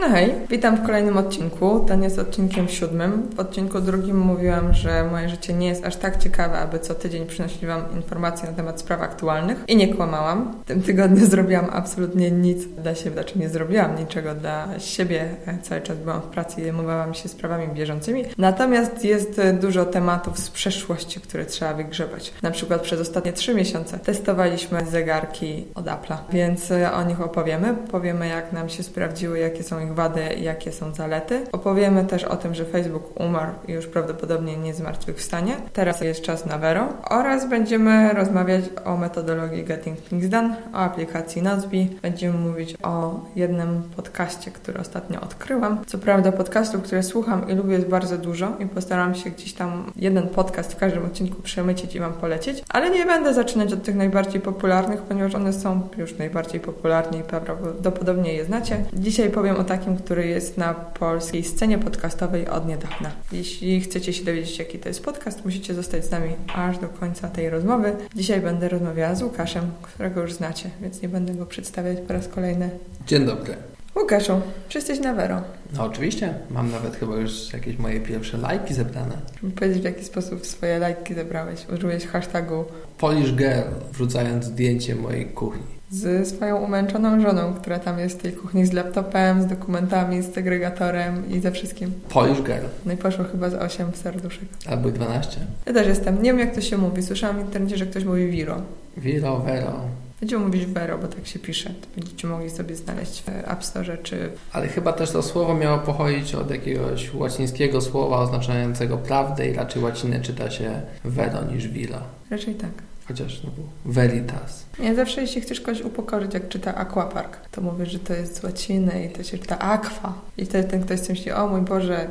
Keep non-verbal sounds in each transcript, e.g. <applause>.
No hej, witam w kolejnym odcinku. Ten jest odcinkiem siódmym. W odcinku drugim mówiłam, że moje życie nie jest aż tak ciekawe, aby co tydzień przynosić Wam informacje na temat spraw aktualnych. I nie kłamałam. W tym tygodniu <laughs> zrobiłam absolutnie nic dla siebie, znaczy nie zrobiłam niczego dla siebie. Cały czas byłam w pracy i zajmowałam się sprawami bieżącymi. Natomiast jest dużo tematów z przeszłości, które trzeba wygrzebać. Na przykład przez ostatnie trzy miesiące testowaliśmy zegarki od Apple'a, więc o nich opowiemy. Powiemy, jak nam się sprawdziły, jakie są ich wady jakie są zalety. Opowiemy też o tym, że Facebook umarł i już prawdopodobnie nie zmartwychwstanie. Teraz jest czas na Vero. Oraz będziemy rozmawiać o metodologii Getting Things Done, o aplikacji Nozbe. Będziemy mówić o jednym podcaście, który ostatnio odkryłam. Co prawda podcastów, które słucham i lubię jest bardzo dużo i postaram się gdzieś tam jeden podcast w każdym odcinku przemycić i Wam polecić, ale nie będę zaczynać od tych najbardziej popularnych, ponieważ one są już najbardziej popularne i prawdopodobnie je znacie. Dzisiaj powiem o takim, który jest na polskiej scenie podcastowej od niedawna. Jeśli chcecie się dowiedzieć, jaki to jest podcast, musicie zostać z nami aż do końca tej rozmowy. Dzisiaj będę rozmawiała z Łukaszem, którego już znacie, więc nie będę go przedstawiać po raz kolejny. Dzień dobry. Łukaszu, czy jesteś na Vero? No oczywiście, mam nawet chyba już jakieś moje pierwsze lajki zebrane. Żeby powiedzieć, w jaki sposób swoje lajki zebrałeś. Użyłeś hashtagu Polish Girl, wrzucając zdjęcie mojej kuchni. Z swoją umęczoną żoną, która tam jest w tej kuchni z laptopem, z dokumentami, z segregatorem i ze wszystkim. Polish Girl. No i poszło chyba z 8 serduszek. Albo 12. Ja też jestem. Nie wiem, jak to się mówi. Słyszałam w internecie, że ktoś mówi Viro. Viro, Vero. Będziemy mówić Vero, bo tak się pisze. To będziecie mogli sobie znaleźć w App Store czy... Ale chyba też to słowo miało pochodzić od jakiegoś łacińskiego słowa oznaczającego prawdę i raczej łacinę czyta się Vero niż Viro. Raczej tak. Chociaż no, Veritas. Nie, zawsze jeśli chcesz kogoś upokorzyć, jak czyta Aquapark, to mówisz, że to jest z łaciny i to się czyta Aqua. I wtedy ten ktoś myśli, o mój Boże,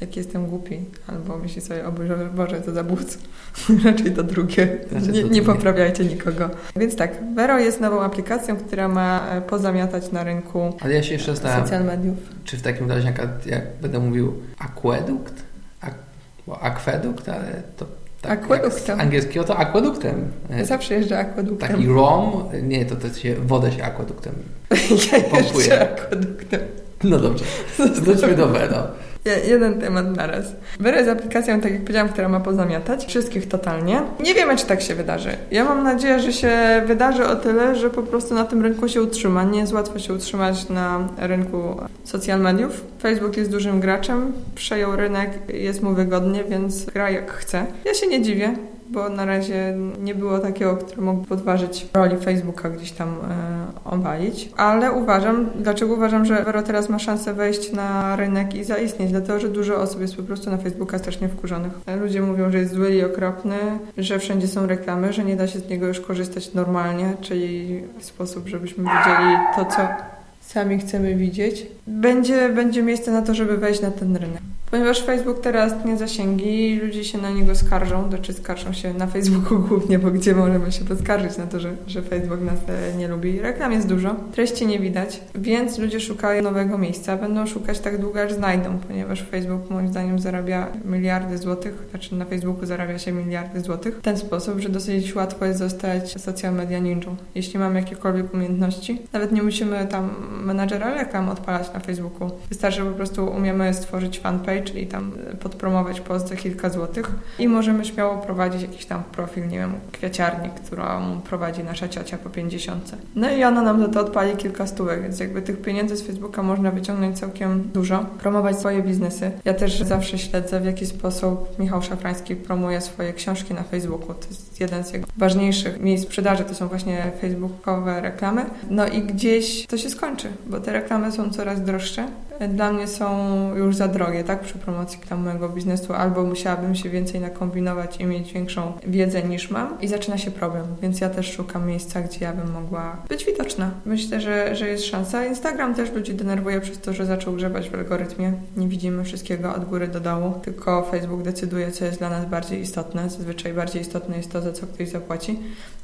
jaki jestem głupi. Albo myśli sobie, o Boże, Boże to zabójca. <laughs> Raczej to drugie. Znaczy, nie, nie poprawiajcie nikogo. Więc tak, Vero jest nową aplikacją, która ma e, pozamiatać na rynku Ale ja się jeszcze social mediów. czy w takim razie, jak, jak będę mówił akwedukt, Ak, bo akwedukt, ale to tak, Akwaduktem. z angielskiego to akwaduktem. Zawsze jeżdżę akwaduktem. Taki rom, nie, to, to się, wodę się akwaduktem. <laughs> ja pompuje. jeżdżę akwaduktem. No dobrze, <laughs> wróćmy do Vero. Je- Jeden temat na raz. Vero jest aplikacją, tak jak powiedziałam, która ma pozamiatać wszystkich totalnie. Nie wiemy, czy tak się wydarzy. Ja mam nadzieję, że się wydarzy o tyle, że po prostu na tym rynku się utrzyma. Nie jest łatwo się utrzymać na rynku social mediów. Facebook jest dużym graczem, przejął rynek, jest mu wygodnie, więc gra jak chce. Ja się nie dziwię. Bo na razie nie było takiego, który mógł podważyć roli Facebooka gdzieś tam e, obalić. Ale uważam, dlaczego uważam, że Vero teraz ma szansę wejść na rynek i zaistnieć? Dlatego, że dużo osób jest po prostu na Facebooka strasznie wkurzonych. Ludzie mówią, że jest zły i okropny, że wszędzie są reklamy, że nie da się z niego już korzystać normalnie, czyli w sposób, żebyśmy widzieli to, co sami chcemy widzieć. Będzie, będzie miejsce na to, żeby wejść na ten rynek. Ponieważ Facebook teraz tnie zasięgi, ludzie się na niego skarżą, znaczy skarżą się na Facebooku <laughs> głównie, bo gdzie możemy się poskarżyć na to, że, że Facebook nas e, nie lubi. Reklam jest dużo, treści nie widać, więc ludzie szukają nowego miejsca. Będą szukać tak długo, aż znajdą, ponieważ Facebook moim zdaniem zarabia miliardy złotych, znaczy na Facebooku zarabia się miliardy złotych w ten sposób, że dosyć łatwo jest zostać social media ninją. Jeśli mamy jakiekolwiek umiejętności, nawet nie musimy tam menadżera reklam odpalać na Facebooku. Wystarczy, że po prostu umiemy stworzyć fanpage i tam podpromować post za kilka złotych i możemy śmiało prowadzić jakiś tam profil, nie wiem, kwiaciarni, którą prowadzi nasza ciocia po 50. No i ona nam za to odpali kilka stówek, więc jakby tych pieniędzy z Facebooka można wyciągnąć całkiem dużo, promować swoje biznesy. Ja też zawsze śledzę, w jaki sposób Michał Szafrański promuje swoje książki na Facebooku. To jest jeden z jego ważniejszych miejsc sprzedaży, to są właśnie facebookowe reklamy. No i gdzieś to się skończy, bo te reklamy są coraz droższe. Dla mnie są już za drogie, tak, przy promocji tam mojego biznesu, albo musiałabym się więcej nakombinować i mieć większą wiedzę niż mam i zaczyna się problem, więc ja też szukam miejsca, gdzie ja bym mogła być widoczna. Myślę, że, że jest szansa. Instagram też ludzi denerwuje przez to, że zaczął grzebać w algorytmie. Nie widzimy wszystkiego od góry do dołu, tylko Facebook decyduje, co jest dla nas bardziej istotne. Zazwyczaj bardziej istotne jest to, za co ktoś zapłaci.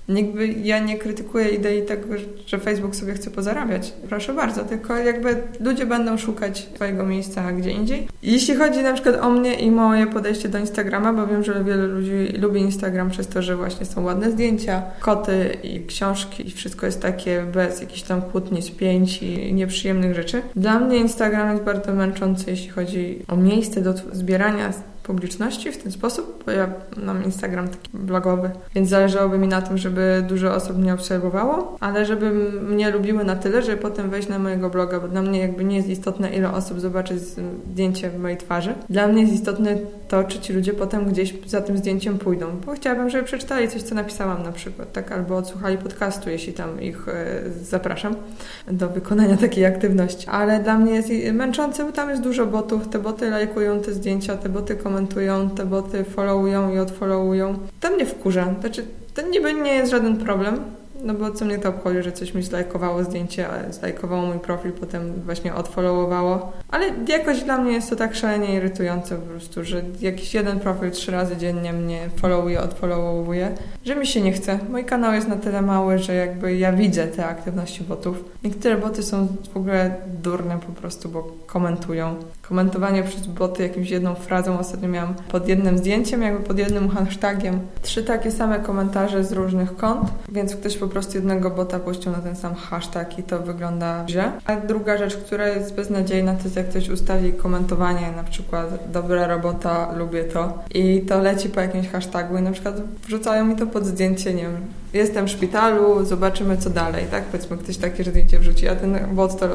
Jakby ja nie krytykuję idei tego, że Facebook sobie chce pozarabiać. Proszę bardzo, tylko jakby ludzie będą szukać swojego miejsca gdzie indziej. Jeśli chodzi na przykład o mnie i moje podejście do Instagrama, bo wiem, że wiele ludzi lubi Instagram przez to, że właśnie są ładne zdjęcia, koty i książki i wszystko jest takie bez jakichś tam kłótni, spięć i nieprzyjemnych rzeczy. Dla mnie Instagram jest bardzo męczący, jeśli chodzi o miejsce do zbierania publiczności w ten sposób, bo ja mam Instagram taki blogowy, więc zależałoby mi na tym, żeby dużo osób mnie obserwowało, ale żeby mnie lubiły na tyle, żeby potem wejść na mojego bloga, bo dla mnie jakby nie jest istotne, ile osób zobaczy zdjęcie mojej twarzy. Dla mnie jest istotne to, czy ci ludzie potem gdzieś za tym zdjęciem pójdą, bo chciałabym, żeby przeczytali coś, co napisałam na przykład, tak, albo odsłuchali podcastu, jeśli tam ich e, zapraszam do wykonania takiej aktywności. Ale dla mnie jest męczące, bo tam jest dużo botów, te boty lajkują te zdjęcia, te boty komentują komentują, te boty followują i odfollowują. To mnie wkurza. Znaczy, to niby nie jest żaden problem, no bo co mnie to obchodzi, że coś mi zlajkowało zdjęcie, zlajkowało mój profil, potem właśnie odfollowowało. Ale jakoś dla mnie jest to tak szalenie irytujące po prostu, że jakiś jeden profil trzy razy dziennie mnie followuje, odfollowuje, że mi się nie chce. Mój kanał jest na tyle mały, że jakby ja widzę te aktywności botów. Niektóre boty są w ogóle durne po prostu, bo komentują. Komentowanie przez boty jakimś jedną frazą ostatnio miałam pod jednym zdjęciem, jakby pod jednym hashtagiem. Trzy takie same komentarze z różnych kont, więc ktoś po prostu jednego bota puścił na ten sam hashtag i to wygląda źle. A druga rzecz, która jest beznadziejna, to jest jak ktoś ustawi komentowanie, na przykład dobra robota, lubię to i to leci po jakimś hashtagu i na przykład wrzucają mi to pod zdjęcie, nie wiem, jestem w szpitalu, zobaczymy co dalej, tak? Powiedzmy ktoś takie zdjęcie wrzuci, a ten bot to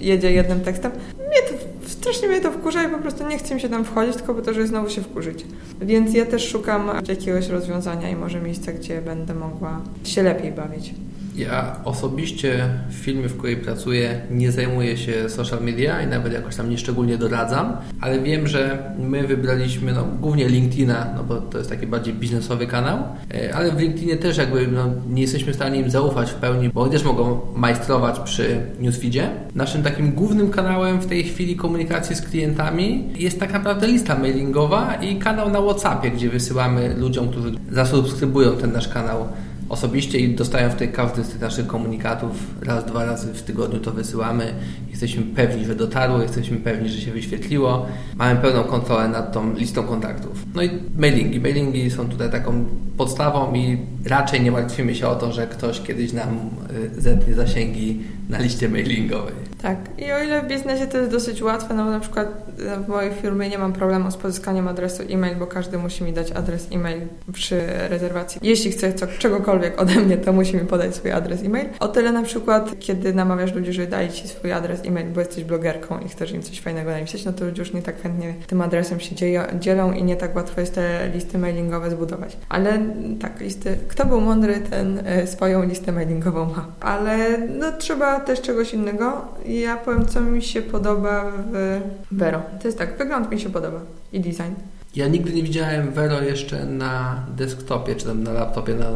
jedzie jednym tekstem. Mnie to, strasznie mnie to wkurza i po prostu nie chcę mi się tam wchodzić, tylko po to, żeby znowu się wkurzyć. Więc ja też szukam jakiegoś rozwiązania i może miejsca, gdzie będę mogła się lepiej bawić. Ja osobiście w firmie, w której pracuję, nie zajmuję się social media i nawet jakoś tam nieszczególnie doradzam, ale wiem, że my wybraliśmy no, głównie LinkedIna, no bo to jest taki bardziej biznesowy kanał, e, ale w LinkedInie też jakby no, nie jesteśmy w stanie im zaufać w pełni, bo oni też mogą majstrować przy newsfeedzie. Naszym takim głównym kanałem w tej chwili komunikacji z klientami jest tak naprawdę lista mailingowa i kanał na WhatsAppie, gdzie wysyłamy ludziom, którzy zasubskrybują ten nasz kanał osobiście i dostają tej każdy z tych naszych komunikatów raz, dwa razy w tygodniu to wysyłamy. Jesteśmy pewni, że dotarło, jesteśmy pewni, że się wyświetliło. Mamy pełną kontrolę nad tą listą kontaktów. No i mailingi. Mailingi są tutaj taką podstawą i raczej nie martwimy się o to, że ktoś kiedyś nam y, zetnie zasięgi na liście mailingowej. Tak. I o ile w biznesie to jest dosyć łatwe, no na przykład w mojej firmie nie mam problemu z pozyskaniem adresu e-mail, bo każdy musi mi dać adres e-mail przy rezerwacji. Jeśli chce czegokolwiek ode mnie, to musi mi podać swój adres e-mail. O tyle na przykład, kiedy namawiasz ludzi, że daj ci swój adres e-mail, bo jesteś blogerką i chcesz im coś fajnego napisać, no to ludzie już nie tak chętnie tym adresem się dzielą i nie tak łatwo jest te listy mailingowe zbudować. Ale tak, listy. Kto był mądry, ten e, swoją listę mailingową ma. Ale no trzeba też czegoś innego. Ja powiem, co mi się podoba w Vero. To jest tak, wygląd mi się podoba i design. Ja nigdy nie widziałem Vero jeszcze na desktopie, czy tam na laptopie, na,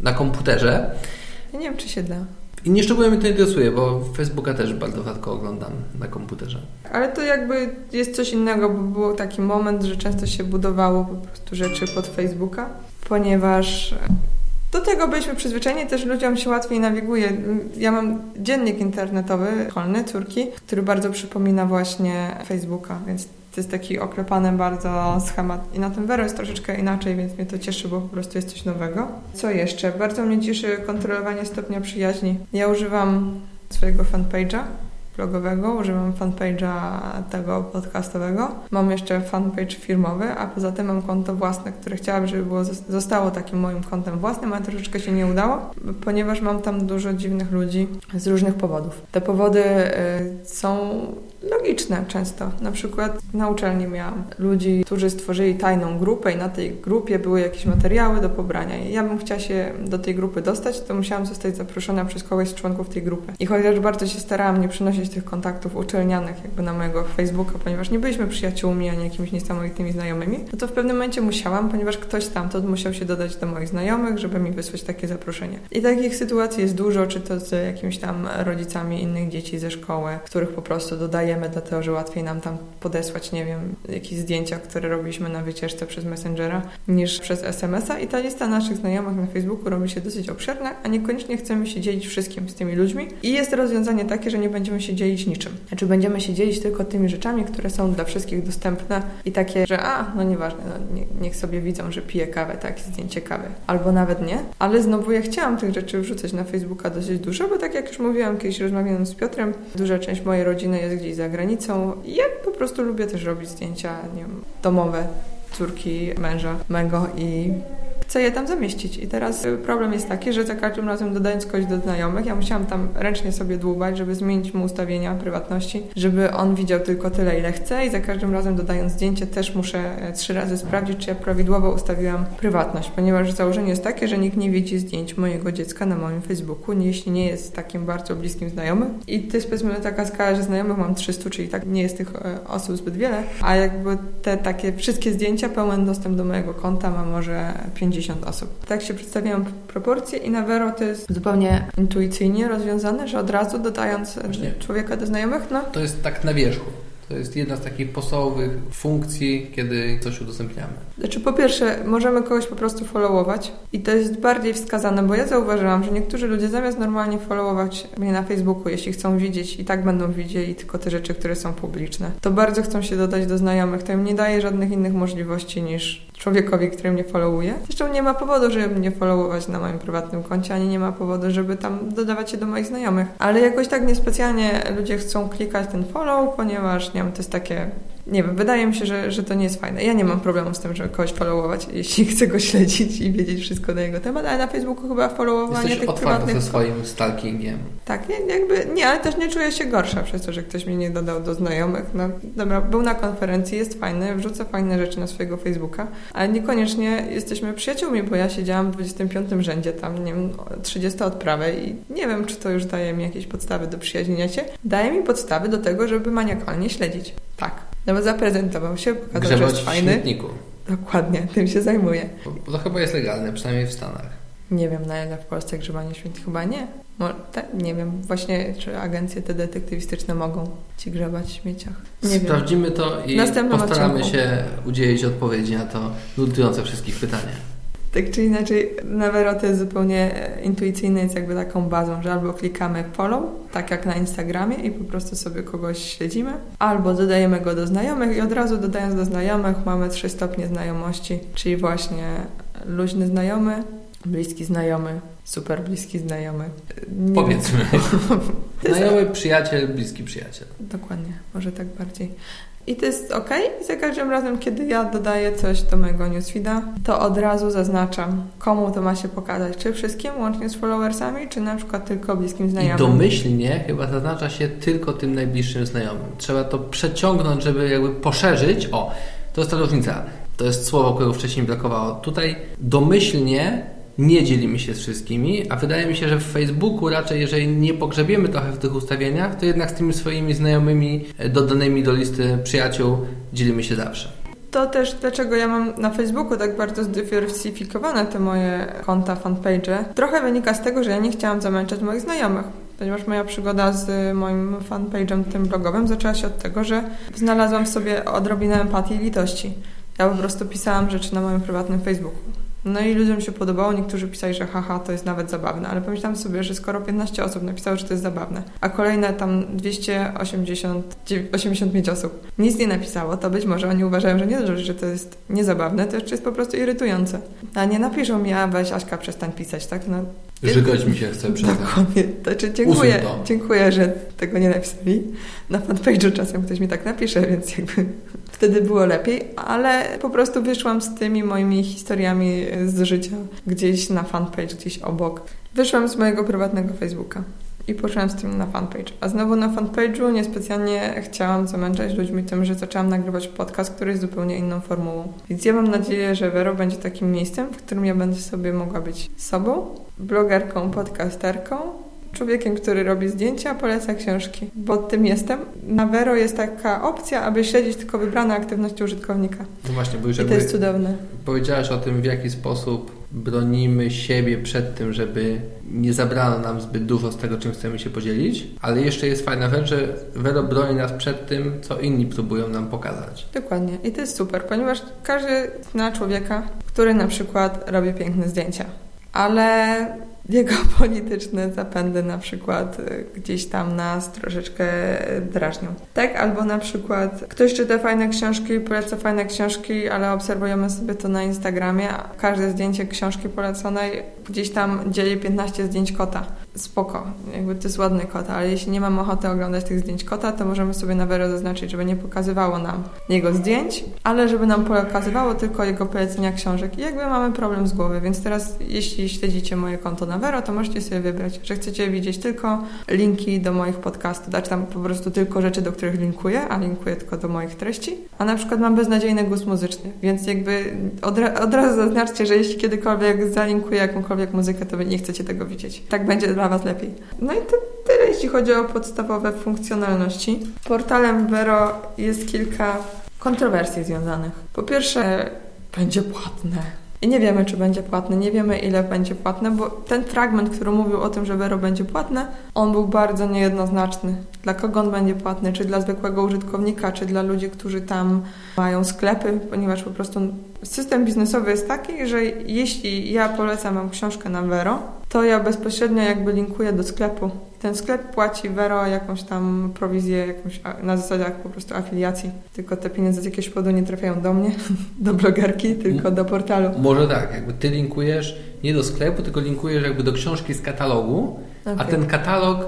na komputerze. Ja nie wiem, czy się da. I nie szczególnie mnie to interesuje, bo Facebooka też bardzo rzadko oglądam na komputerze. Ale to jakby jest coś innego, bo był taki moment, że często się budowało po prostu rzeczy pod Facebooka, ponieważ do tego byliśmy przyzwyczajeni, też ludziom się łatwiej nawiguje. Ja mam dziennik internetowy szkolny córki, który bardzo przypomina właśnie Facebooka, więc to jest taki oklepany bardzo schemat. I na tym Vero jest troszeczkę inaczej, więc mnie to cieszy, bo po prostu jest coś nowego. Co jeszcze? Bardzo mnie cieszy kontrolowanie stopnia przyjaźni. Ja używam swojego fanpage'a, blogowego, używam fanpage'a tego podcastowego. Mam jeszcze fanpage firmowy, a poza tym mam konto własne, które chciałabym, żeby było, zostało takim moim kontem własnym, ale troszeczkę się nie udało, ponieważ mam tam dużo dziwnych ludzi z różnych powodów. Te powody y, są logiczne często. Na przykład na uczelni miałam ludzi, którzy stworzyli tajną grupę i na tej grupie były jakieś materiały do pobrania. I ja bym chciała się do tej grupy dostać, to musiałam zostać zaproszona przez kogoś z członków tej grupy. I chociaż bardzo się starałam nie przynosić tych kontaktów uczelnianych jakby na mojego Facebooka, ponieważ nie byliśmy przyjaciółmi ani jakimiś niesamowitymi znajomymi, no to w pewnym momencie musiałam, ponieważ ktoś stamtąd musiał się dodać do moich znajomych, żeby mi wysłać takie zaproszenie. I takich sytuacji jest dużo, czy to z jakimiś tam rodzicami innych dzieci ze szkoły, których po prostu dodaję dlatego że łatwiej nam tam podesłać, nie wiem, jakieś zdjęcia, które robiliśmy na wycieczce przez Messengera, niż przez SMS-a i ta lista naszych znajomych na Facebooku robi się dosyć obszerna, a niekoniecznie chcemy się dzielić wszystkim z tymi ludźmi. I jest rozwiązanie takie, że nie będziemy się dzielić niczym. Znaczy będziemy się dzielić tylko tymi rzeczami, które są dla wszystkich dostępne i takie, że a, no nieważne, no, nie, niech sobie widzą, że piję kawę, tak, zdjęcie kawy. Albo nawet nie. Ale znowu ja chciałam tych rzeczy wrzucać na Facebooka dosyć dużo, bo tak jak już mówiłam, kiedyś rozmawiałam z Piotrem, duża część mojej rodziny jest gdzieś za granicą. I ja po prostu lubię też robić zdjęcia, nie wiem, domowe, córki, męża mego i chcę je tam zamieścić. I teraz problem jest taki, że za każdym razem dodając kogoś do znajomych, ja musiałam tam ręcznie sobie dłubać, żeby zmienić mu ustawienia prywatności, żeby on widział tylko tyle, ile chce i za każdym razem dodając zdjęcie też muszę e, trzy razy sprawdzić, czy ja prawidłowo ustawiłam prywatność, ponieważ założenie jest takie, że nikt nie widzi zdjęć mojego dziecka na moim Facebooku, jeśli nie jest takim bardzo bliskim znajomym. I to jest powiedzmy taka skala, że znajomych mam 300, czyli tak nie jest tych e, osób zbyt wiele, a jakby te takie wszystkie zdjęcia, pełen dostęp do mojego konta ma może 50 50 osób. Tak się przedstawiałam proporcje i na Vero to jest zupełnie intuicyjnie rozwiązane, że od razu dodając Właśnie. człowieka do znajomych, no. To jest tak na wierzchu. To jest jedna z takich podstawowych funkcji, kiedy coś udostępniamy. Znaczy, po pierwsze, możemy kogoś po prostu followować i to jest bardziej wskazane, bo ja zauważyłam, że niektórzy ludzie zamiast normalnie followować mnie na Facebooku, jeśli chcą widzieć i tak będą widzieli tylko te rzeczy, które są publiczne, to bardzo chcą się dodać do znajomych. To im nie daje żadnych innych możliwości niż człowiekowi, który mnie followuje. Zresztą nie ma powodu, żeby mnie followować na moim prywatnym koncie, ani nie ma powodu, żeby tam dodawać się do moich znajomych. Ale jakoś tak niespecjalnie ludzie chcą klikać ten follow, ponieważ nie wiem, to jest takie nie wiem, wydaje mi się, że, że to nie jest fajne. Ja nie mam problemu z tym, żeby kogoś followować, <laughs> jeśli chcę go śledzić i wiedzieć wszystko na jego temat, ale na Facebooku chyba followowanie Jesteś tych prywatnych... ze swoim stalkingiem. Tak, nie, jakby, nie, ale też nie czuję się gorsza przez to, że ktoś mnie nie dodał do znajomych. No, dobra, był na konferencji, jest fajny, wrzuca fajne rzeczy na swojego Facebooka, ale niekoniecznie jesteśmy przyjaciółmi, bo ja siedziałam w 25 rzędzie tam, nie wiem, 30 odprawy i nie wiem, czy to już daje mi jakieś podstawy do przyjaźnienia się. Daje mi podstawy do tego, żeby maniakalnie śledzić. Tak. No bo zaprezentował się, pokazał, Grzebać że jest fajny. w śmietniku. Dokładnie, tym się zajmuje. Bo to chyba jest legalne, przynajmniej w Stanach. Nie wiem, na ile w Polsce grzebanie śmietników chyba nie. nie wiem, właśnie czy agencje te detektywistyczne mogą ci grzebać w śmieciach. Nie Sprawdzimy wiem. to i postaramy odcinku. się udzielić odpowiedzi na to nurtujące wszystkich pytanie. Tak czy inaczej, jest zupełnie e, intuicyjne, jest jakby taką bazą, że albo klikamy follow, tak jak na Instagramie i po prostu sobie kogoś śledzimy, albo dodajemy go do znajomych i od razu dodając do znajomych mamy trzy stopnie znajomości, czyli właśnie luźny znajomy, bliski znajomy, super bliski znajomy. Nie Powiedzmy. <laughs> znajomy, przyjaciel, bliski przyjaciel. Dokładnie, może tak bardziej. I to jest ok. I za każdym razem, kiedy ja dodaję coś do mojego newsfeeda, to od razu zaznaczam, komu to ma się pokazać. Czy wszystkim, łącznie z followersami, czy na przykład tylko bliskim znajomym. I domyślnie chyba zaznacza się tylko tym najbliższym znajomym. Trzeba to przeciągnąć, żeby jakby poszerzyć. O, to jest ta różnica. To jest słowo, którego wcześniej brakowało. Tutaj domyślnie nie dzielimy się z wszystkimi, a wydaje mi się, że w Facebooku raczej, jeżeli nie pogrzebiemy trochę w tych ustawieniach, to jednak z tymi swoimi znajomymi e, dodanymi do listy przyjaciół dzielimy się zawsze. To też dlaczego ja mam na Facebooku tak bardzo zdywersyfikowane te moje konta, fanpage. Trochę wynika z tego, że ja nie chciałam zamęczać moich znajomych ponieważ moja przygoda z moim fanpage'em tym blogowym zaczęła się od tego, że znalazłam w sobie odrobinę empatii i litości. Ja po prostu pisałam rzeczy na moim prywatnym Facebooku. No i ludziom się podobało, niektórzy pisali, że haha, to jest nawet zabawne, ale pomyślałam sobie, że skoro 15 osób napisało, że to jest zabawne, a kolejne tam 285 osób nic nie napisało, to być może oni uważają, że nie że to jest niezabawne, to jeszcze jest po prostu irytujące. A nie napiszą mi, a weź Aśka, przestań pisać, tak? No, Żygać mi się chce przestań. Dokładnie. Znaczy, dziękuję, dziękuję, że tego nie napisali. Na fanpage'u czasem ktoś mi tak napisze, więc jakby wtedy było lepiej, ale po prostu wyszłam z tymi moimi historiami z życia gdzieś na fanpage, gdzieś obok. Wyszłam z mojego prywatnego Facebooka i poszłam z tym na fanpage. A znowu na fanpage'u niespecjalnie chciałam zamęczać ludźmi tym, że zaczęłam nagrywać podcast, który jest zupełnie inną formułą. Więc ja mam nadzieję, że Vero będzie takim miejscem, w którym ja będę sobie mogła być sobą, blogerką, podcasterką, człowiekiem, który robi zdjęcia, poleca książki, bo tym jestem. Na Vero jest taka opcja, aby śledzić tylko wybrane aktywności użytkownika. No właśnie, bo już I to jest cudowne. Powiedziałaś o tym, w jaki sposób bronimy siebie przed tym, żeby nie zabrano nam zbyt dużo z tego, czym chcemy się podzielić, ale jeszcze jest fajna rzecz, że Vero broni nas przed tym, co inni próbują nam pokazać. Dokładnie. I to jest super, ponieważ każdy zna człowieka, który na przykład robi piękne zdjęcia, ale jego <laughs> polityczne zapędy na przykład y, gdzieś tam nas troszeczkę drażnią. Tak? Albo na przykład ktoś czyta fajne książki, poleca fajne książki, ale obserwujemy sobie to na Instagramie. Każde zdjęcie książki poleconej gdzieś tam dzieli 15 zdjęć kota. Spoko, jakby to jest ładny kot, ale jeśli nie mam ochoty oglądać tych zdjęć kota, to możemy sobie na zaznaczyć, żeby nie pokazywało nam jego zdjęć, ale żeby nam pokazywało tylko jego polecenia książek. I jakby mamy problem z głowy, więc teraz jeśli śledzicie moje konto na Vero, to możecie sobie wybrać, że chcecie widzieć tylko linki do moich podcastów, dać tam po prostu tylko rzeczy, do których linkuję, a linkuję tylko do moich treści. A na przykład mam beznadziejny głos muzyczny, więc jakby od, od razu zaznaczcie, że jeśli kiedykolwiek zalinkuję jakąkolwiek muzykę, to wy nie chcecie tego widzieć. Tak będzie dla Was lepiej. No i to tyle, jeśli chodzi o podstawowe funkcjonalności. Portalem Vero jest kilka kontrowersji związanych. Po pierwsze, będzie płatne. I nie wiemy, czy będzie płatne, nie wiemy, ile będzie płatne, bo ten fragment, który mówił o tym, że Vero będzie płatne, on był bardzo niejednoznaczny. Dla kogo on będzie płatny? Czy dla zwykłego użytkownika, czy dla ludzi, którzy tam mają sklepy, ponieważ po prostu system biznesowy jest taki, że jeśli ja polecam Wam książkę na Vero, to ja bezpośrednio jakby linkuję do sklepu. Ten sklep płaci Vero jakąś tam prowizję, jakąś na zasadach po prostu afiliacji. Tylko te pieniądze z jakiegoś powodu nie trafiają do mnie, <laughs> do blogerki, tylko do portalu. Może tak, jakby ty linkujesz nie do sklepu, tylko linkujesz jakby do książki z katalogu, okay. a ten katalog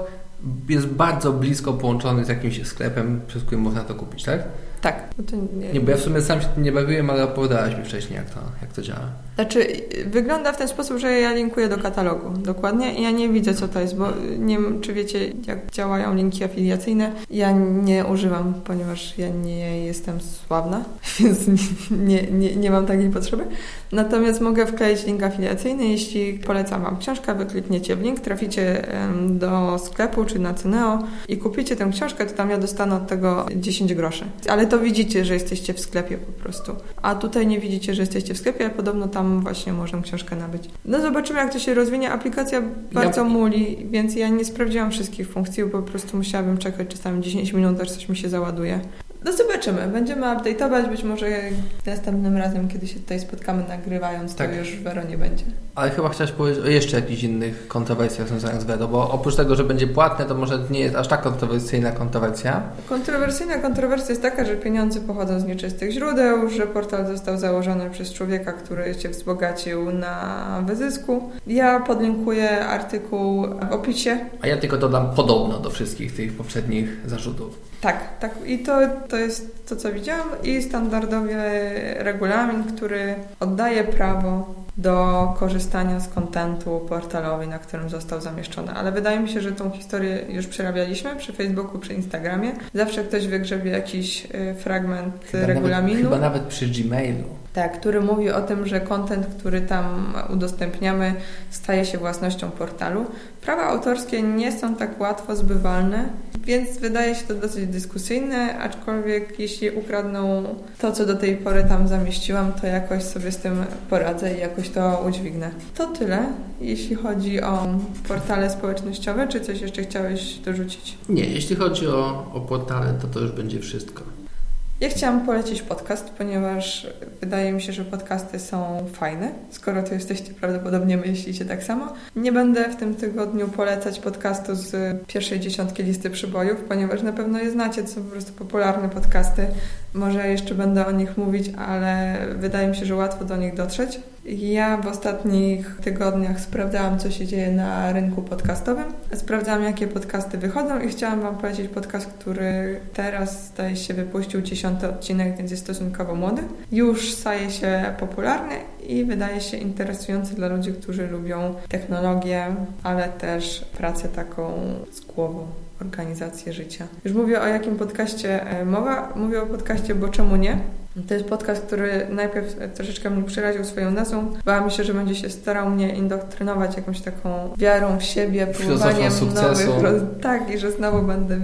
jest bardzo blisko połączony z jakimś sklepem, przez który można to kupić, tak? Tak. Nie... nie, bo ja w sumie sam się tym nie bawiłem, ale opowiadałaś mi wcześniej, jak to, jak to działa. Znaczy, wygląda w ten sposób, że ja linkuję do katalogu, dokładnie. I ja nie widzę, co to jest, bo nie wiem, czy wiecie, jak działają linki afiliacyjne. Ja nie używam, ponieważ ja nie jestem sławna, <laughs> więc nie, nie, nie mam takiej potrzeby. Natomiast mogę wkleić link afiliacyjny. Jeśli polecam Wam książkę, wyklikniecie w link, traficie do sklepu czy na Cyneo i kupicie tę książkę, to tam ja dostanę od tego 10 groszy. Ale to widzicie, że jesteście w sklepie po prostu. A tutaj nie widzicie, że jesteście w sklepie, a podobno tam właśnie można książkę nabyć. No zobaczymy, jak to się rozwinie. Aplikacja bardzo ja... muli, więc ja nie sprawdziłam wszystkich funkcji, bo po prostu musiałabym czekać czasami 10 minut, aż coś mi się załaduje. No zobaczymy. Będziemy update'ować. Być może następnym razem, kiedy się tutaj spotkamy nagrywając, tak. to już Vero nie będzie. Ale chyba chciałeś powiedzieć o jeszcze jakichś innych kontrowersjach związanych z Vero, bo oprócz tego, że będzie płatne, to może nie jest aż tak kontrowersyjna kontrowersja. Kontrowersyjna kontrowersja jest taka, że pieniądze pochodzą z nieczystych źródeł, że portal został założony przez człowieka, który się wzbogacił na wyzysku. Ja podlinkuję artykuł w opisie. A ja tylko dodam podobno do wszystkich tych poprzednich zarzutów. Tak, tak. I to, to jest to, co widziałam. I standardowy regulamin, który oddaje prawo do korzystania z kontentu portalowy, na którym został zamieszczony. Ale wydaje mi się, że tą historię już przerabialiśmy przy Facebooku, przy Instagramie. Zawsze ktoś wygrzebie jakiś y, fragment chyba regulaminu. Nawet, chyba nawet przy Gmailu. Tak, który mówi o tym, że kontent, który tam udostępniamy, staje się własnością portalu. Prawa autorskie nie są tak łatwo zbywalne, więc wydaje się to dosyć dyskusyjne, aczkolwiek jeśli ukradną to, co do tej pory tam zamieściłam, to jakoś sobie z tym poradzę i jakoś to udźwignę. To tyle, jeśli chodzi o portale społecznościowe. Czy coś jeszcze chciałeś dorzucić? Nie, jeśli chodzi o, o portale, to to już będzie wszystko. Ja chciałam polecić podcast, ponieważ wydaje mi się, że podcasty są fajne. Skoro to jesteście, prawdopodobnie myślicie tak samo. Nie będę w tym tygodniu polecać podcastu z pierwszej dziesiątki listy przybojów, ponieważ na pewno je znacie, to są po prostu popularne podcasty. Może jeszcze będę o nich mówić, ale wydaje mi się, że łatwo do nich dotrzeć. Ja w ostatnich tygodniach sprawdzałam, co się dzieje na rynku podcastowym. Sprawdzałam, jakie podcasty wychodzą i chciałam Wam polecić podcast, który teraz, zdaje się, wypuścił dziesiąty odcinek, więc jest stosunkowo młody. Już staje się popularny i wydaje się interesujący dla ludzi, którzy lubią technologię, ale też pracę taką z głową organizację życia. Już mówię o jakim podcaście e, mowa. Mówię o podcaście Bo czemu nie? To jest podcast, który najpierw troszeczkę mnie przeraził swoją nazwą. Bałam się, że będzie się starał mnie indoktrynować jakąś taką wiarą w siebie, próbowaniem nowych... Tak, i że znowu będę...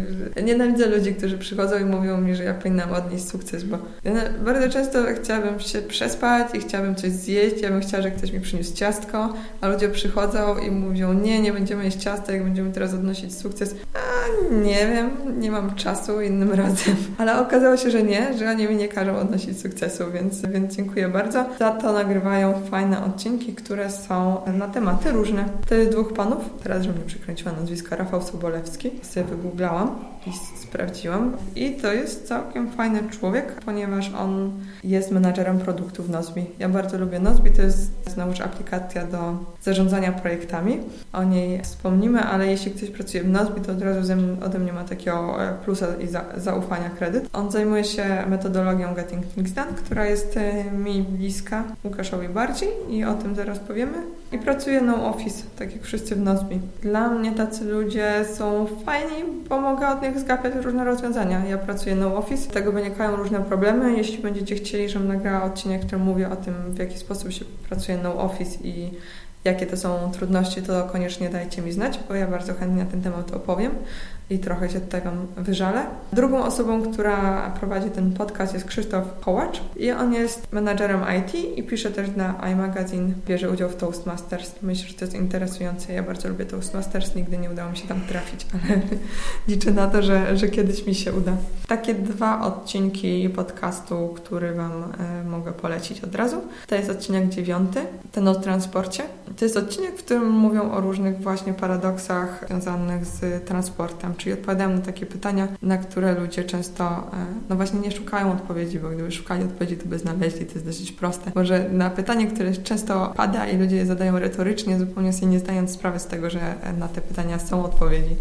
Nienawidzę ludzi, którzy przychodzą i mówią mi, że ja powinnam odnieść sukces, bo ja bardzo często chciałabym się przespać i chciałabym coś zjeść, ja bym chciała, że ktoś mi przyniósł ciastko, a ludzie przychodzą i mówią, nie, nie będziemy jeść ciasta, jak będziemy teraz odnosić sukces. A nie wiem, nie mam czasu innym <laughs> razem. Ale okazało się, że nie, że oni mi nie każą odnosić sukcesu, więc, więc dziękuję bardzo. Za to nagrywają fajne odcinki, które są na tematy różne. Jest dwóch panów, teraz, żebym nie przekręciła nazwiska, Rafał Sobolewski, sobie wygooglałam i sprawdziłam. I to jest całkiem fajny człowiek, ponieważ on jest menadżerem produktów Nozbi. Ja bardzo lubię Nozbi, to jest znowuż aplikacja do zarządzania projektami. O niej wspomnimy, ale jeśli ktoś pracuje w Nozbi, to od razu ode mnie ma takiego e, plusa i za, zaufania kredyt. On zajmuje się metodologią Getting Która jest e, mi bliska Łukaszowi bardziej i o tym zaraz powiemy. I pracuje no office, tak jak wszyscy w Nozbi. Dla mnie tacy ludzie są fajni, bo mogę od nich zgapiać różne rozwiązania. Ja pracuję no office, z tego wynikają różne problemy. Jeśli będziecie chcieli, żebym nagrała odcinek, który mówi o tym, w jaki sposób się pracuje no office i jakie to są trudności, to koniecznie dajcie mi znać, bo ja bardzo chętnie na ten temat opowiem i trochę się tego wyżalę. Drugą osobą, która prowadzi ten podcast jest Krzysztof Kołacz i on jest menadżerem IT i pisze też na iMagazine, bierze udział w Toastmasters. Myślę, że to jest interesujące. Ja bardzo lubię Toastmasters, nigdy nie udało mi się tam trafić, <laughs> ale liczę na to, że, że kiedyś mi się uda. Takie dwa odcinki podcastu, który Wam e, mogę polecić od razu. To jest odcinek dziewiąty, ten o transporcie. To jest odcinek, w którym mówią o różnych właśnie paradoksach związanych z transportem czyli odpowiadam na takie pytania, na które ludzie często, e, no właśnie nie szukają odpowiedzi, bo gdyby szukali odpowiedzi, to by znaleźli, to jest dosyć proste. Może na pytanie, które często pada i ludzie je zadają retorycznie, zupełnie sobie nie zdając sprawy z tego, że na te pytania są odpowiedzi.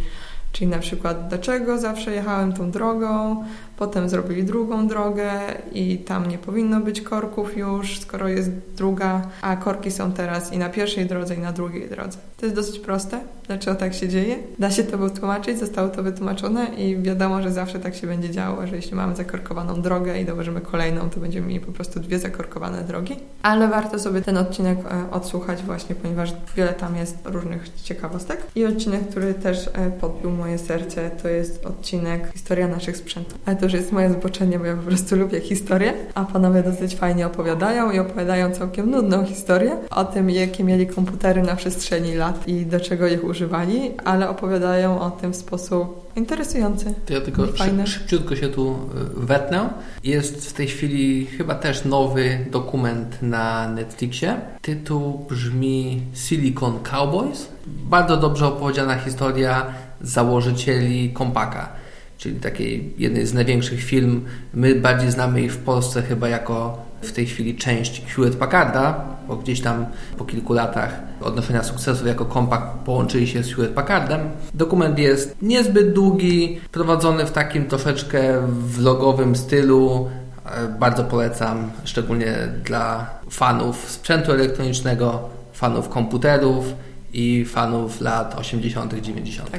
Czyli na przykład, dlaczego zawsze jechałem tą drogą, potem zrobili drugą drogę i tam nie powinno być korków już, skoro jest druga, a korki są teraz i na pierwszej drodze, i na drugiej drodze. To jest dosyć proste, dlaczego tak się dzieje. Da się to wytłumaczyć, zostało to wytłumaczone i wiadomo, że zawsze tak się będzie działo, że jeśli mamy zakorkowaną drogę i dołożymy kolejną, to będziemy mieli po prostu dwie zakorkowane drogi. Ale warto sobie ten odcinek e, odsłuchać właśnie, ponieważ wiele tam jest różnych ciekawostek. I odcinek, który też e, podbił moje serce, to jest odcinek Historia naszych sprzętów. Ale to już jest moje zboczenie, bo ja po prostu lubię historię, a panowie dosyć fajnie opowiadają i opowiadają całkiem nudną historię o tym, jakie mieli komputery na przestrzeni lat i do czego ich używali, ale opowiadają o tym w sposób interesujący. To ja tylko szy szybciutko się tu y, wetnę. Jest w tej chwili chyba też nowy dokument na Netflixie. Tytuł brzmi Silicon Cowboys. Bardzo dobrze opowiedziana historia założycieli Kompaka czyli takiej jednej z największych firm. My bardziej znamy ich w Polsce chyba jako w tej chwili część Hewlett Packarda, bo gdzieś tam po kilku latach odnoszenia sukcesów jako Compaq połączyli się z Hewlett Packardem. Dokument jest niezbyt długi, prowadzony w takim troszeczkę vlogowym stylu. E, bardzo polecam, szczególnie dla fanów sprzętu elektronicznego, fanów komputerów i fanów lat 80., 90.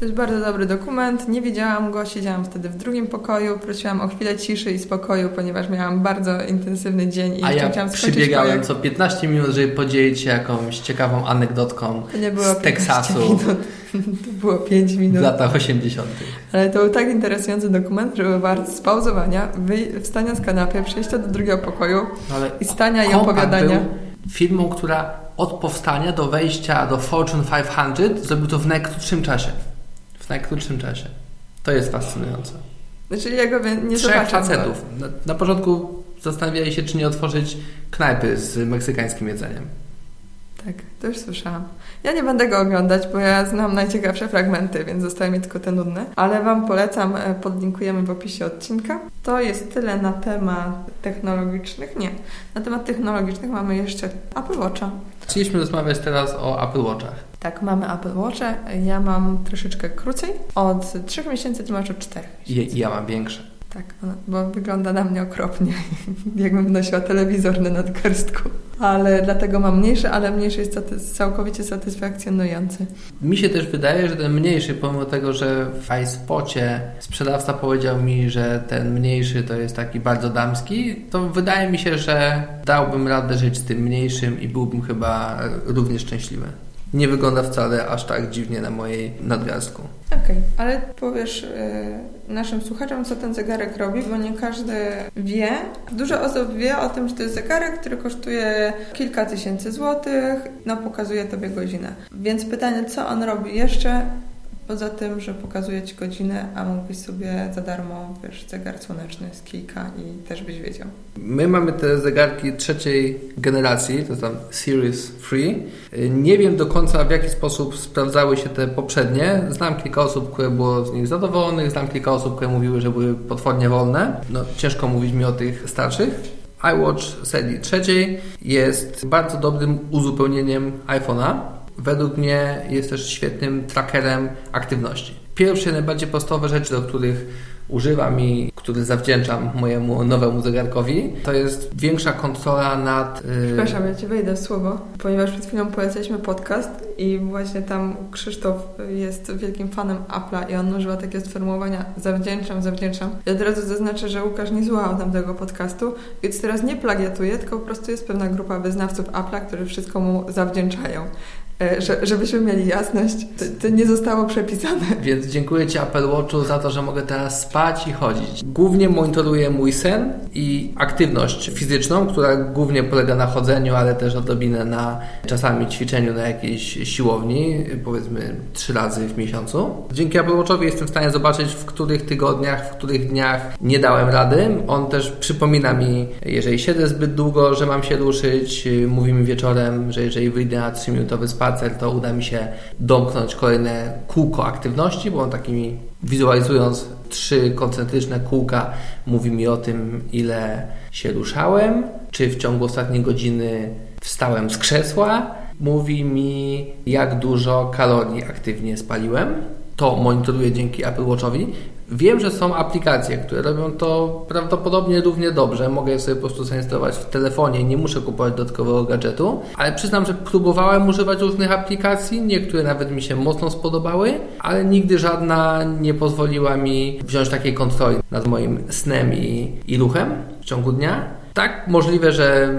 To jest bardzo dobry dokument. Nie widziałam go, siedziałam wtedy w drugim pokoju. Prosiłam o chwilę ciszy i spokoju, ponieważ miałam bardzo intensywny dzień i A ja chciałam przybiegałem projekt. co 15 minut, żeby podzielić się jakąś ciekawą anegdotką z Teksasu. Minut. <laughs> To było 5 minut. W latach 80. Ale to był tak interesujący dokument, że był wart spauzowania, wstania z kanapy, przejścia do drugiego pokoju Ale i stania i opowiadania. Był firmą, która od powstania do wejścia do Fortune 500 zrobił to w najkrótszym czasie najkrótszym czasie. To jest fascynujące. Znaczy ja go nie Trzech facetów. Na, na początku zastanawiali się, czy nie otworzyć knajpy z meksykańskim jedzeniem. Tak, to już słyszałam. Ja nie będę go oglądać, bo ja znam najciekawsze fragmenty, więc zostały mi tylko te nudne. Ale Wam polecam, e, podlinkujemy w opisie odcinka. To jest tyle na temat technologicznych. Nie, na temat technologicznych mamy jeszcze Apple Watcha. Chcieliśmy rozmawiać teraz o Apple Watchach. Tak, mamy Apple Watche. Ja mam troszeczkę krócej. Od 3 miesięcy, ty masz od 4 miesięcy. Ja, ja mam większe. Tak, bo wygląda na mnie okropnie, <laughs> jakbym nosiła telewizor na nadgarstku. Ale dlatego mam mniejszy, ale mniejszy jest satys całkowicie satysfakcjonujący. Mi się też wydaje, że ten mniejszy, pomimo tego, że w iSpocie sprzedawca powiedział mi, że ten mniejszy to jest taki bardzo damski, to wydaje mi się, że dałbym radę żyć z tym mniejszym i byłbym chyba równie szczęśliwy nie wygląda wcale aż tak dziwnie na mojej nadgarstku. Okej, okay, ale powiesz yy, naszym słuchaczom, co ten zegarek robi, bo nie każdy wie. Dużo osób wie o tym, że to jest zegarek, który kosztuje kilka tysięcy złotych, no pokazuje tobie godzinę. Więc pytanie, co on robi jeszcze Poza tym, że pokazuje Ci godzinę, a mógłbyś sobie za darmo, wiesz, zegar słoneczny z kijka i też byś wiedział. My mamy te zegarki trzeciej generacji, to tam Series 3. Nie wiem do końca w jaki sposób sprawdzały się te poprzednie. Znam kilka osób, które było z nich zadowolonych, znam kilka osób, które mówiły, że były potwornie wolne. No, ciężko mówić mi o tych starszych iWatch serii trzeciej jest bardzo dobrym uzupełnieniem iPhone'a według mnie jest też świetnym trackerem aktywności. Pierwsze, najbardziej podstawowe rzeczy, do których używam i które zawdzięczam mojemu nowemu zegarkowi, to jest większa kontrola nad... Yy... Przepraszam, ja Ci wejdę w słowo, ponieważ przed chwilą poleciliśmy podcast i właśnie tam Krzysztof jest wielkim fanem Apple'a i on używa takie sformułowania zawdzięczam, zawdzięczam. Ja od razu zaznaczę, że Łukasz nie słuchał tamtego podcastu, więc teraz nie plagiatuje, tylko po prostu jest pewna grupa wyznawców Apple'a, którzy wszystko mu zawdzięczają. E, że, żebyśmy mieli jasność, to, to, nie zostało przepisane. <laughs> Więc dziękuję Ci Apple Watchu za to, że mogę teraz spać i chodzić. Głównie monitoruję mój sen i aktywność fizyczną, która głównie polega na chodzeniu, ale też odrobinę na czasami ćwiczeniu na jakiejś siłowni, powiedzmy trzy razy w miesiącu. Dzięki Apple Watchowi jestem w stanie zobaczyć, w których tygodniach, w których dniach nie dałem rady. On też przypomina mi, jeżeli siedzę zbyt długo, że mam się ruszyć. Mówi mi wieczorem, że jeżeli wyjdę na 3-minutowy spacer, spacer, to uda mi się domknąć kolejne kółko aktywności, bo on takimi wizualizując trzy koncentryczne kółka mówi mi o tym, ile się ruszałem, czy w ciągu ostatniej godziny wstałem z krzesła, mówi mi, jak dużo kalorii aktywnie spaliłem. To monitoruję dzięki Apple Watchowi, Wiem, że są aplikacje, które robią to prawdopodobnie równie dobrze. Mogę je sobie po prostu zainstalować w telefonie, nie muszę kupować dodatkowego gadżetu, ale przyznam, że próbowałem używać różnych aplikacji, niektóre nawet mi się mocno spodobały, ale nigdy żadna nie pozwoliła mi wziąć takiej kontroli nad moim snem i, i ruchem w ciągu dnia. Tak, możliwe, że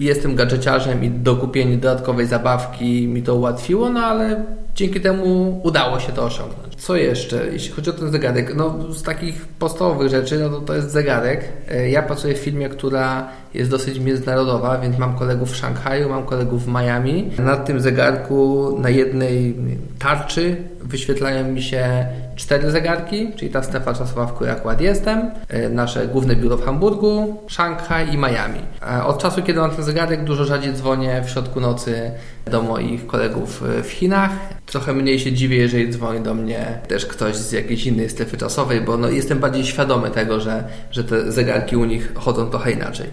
jestem gadżeciarzem i dokupienie dodatkowej zabawki mi to ułatwiło, no ale dzięki temu udało się to osiągnąć. Co jeszcze, jeśli chodzi o ten zegarek? No, z takich podstawowych rzeczy, no to to jest zegarek. E, ja pracuję w firmie, która jest dosyć międzynarodowa, więc mam kolegów w Szanghaju, mam kolegów w Miami. Na tym zegarku na jednej tarczy wyświetlają mi się cztery zegarki, czyli ta strefa czasowa, w której akurat jestem, e, nasze główne biuro w Hamburgu, Szanghaj i Miami. E, od czasu, kiedy mam ten zegarek, dużo rzadziej dzwonię w środku nocy do moich kolegów w Chinach. Trochę mniej się dziwię, jeżeli dzwoni do mnie też ktoś z jakiejś innej strefy czasowej, bo no, jestem bardziej świadomy tego, że, że te zegarki u nich chodzą trochę inaczej.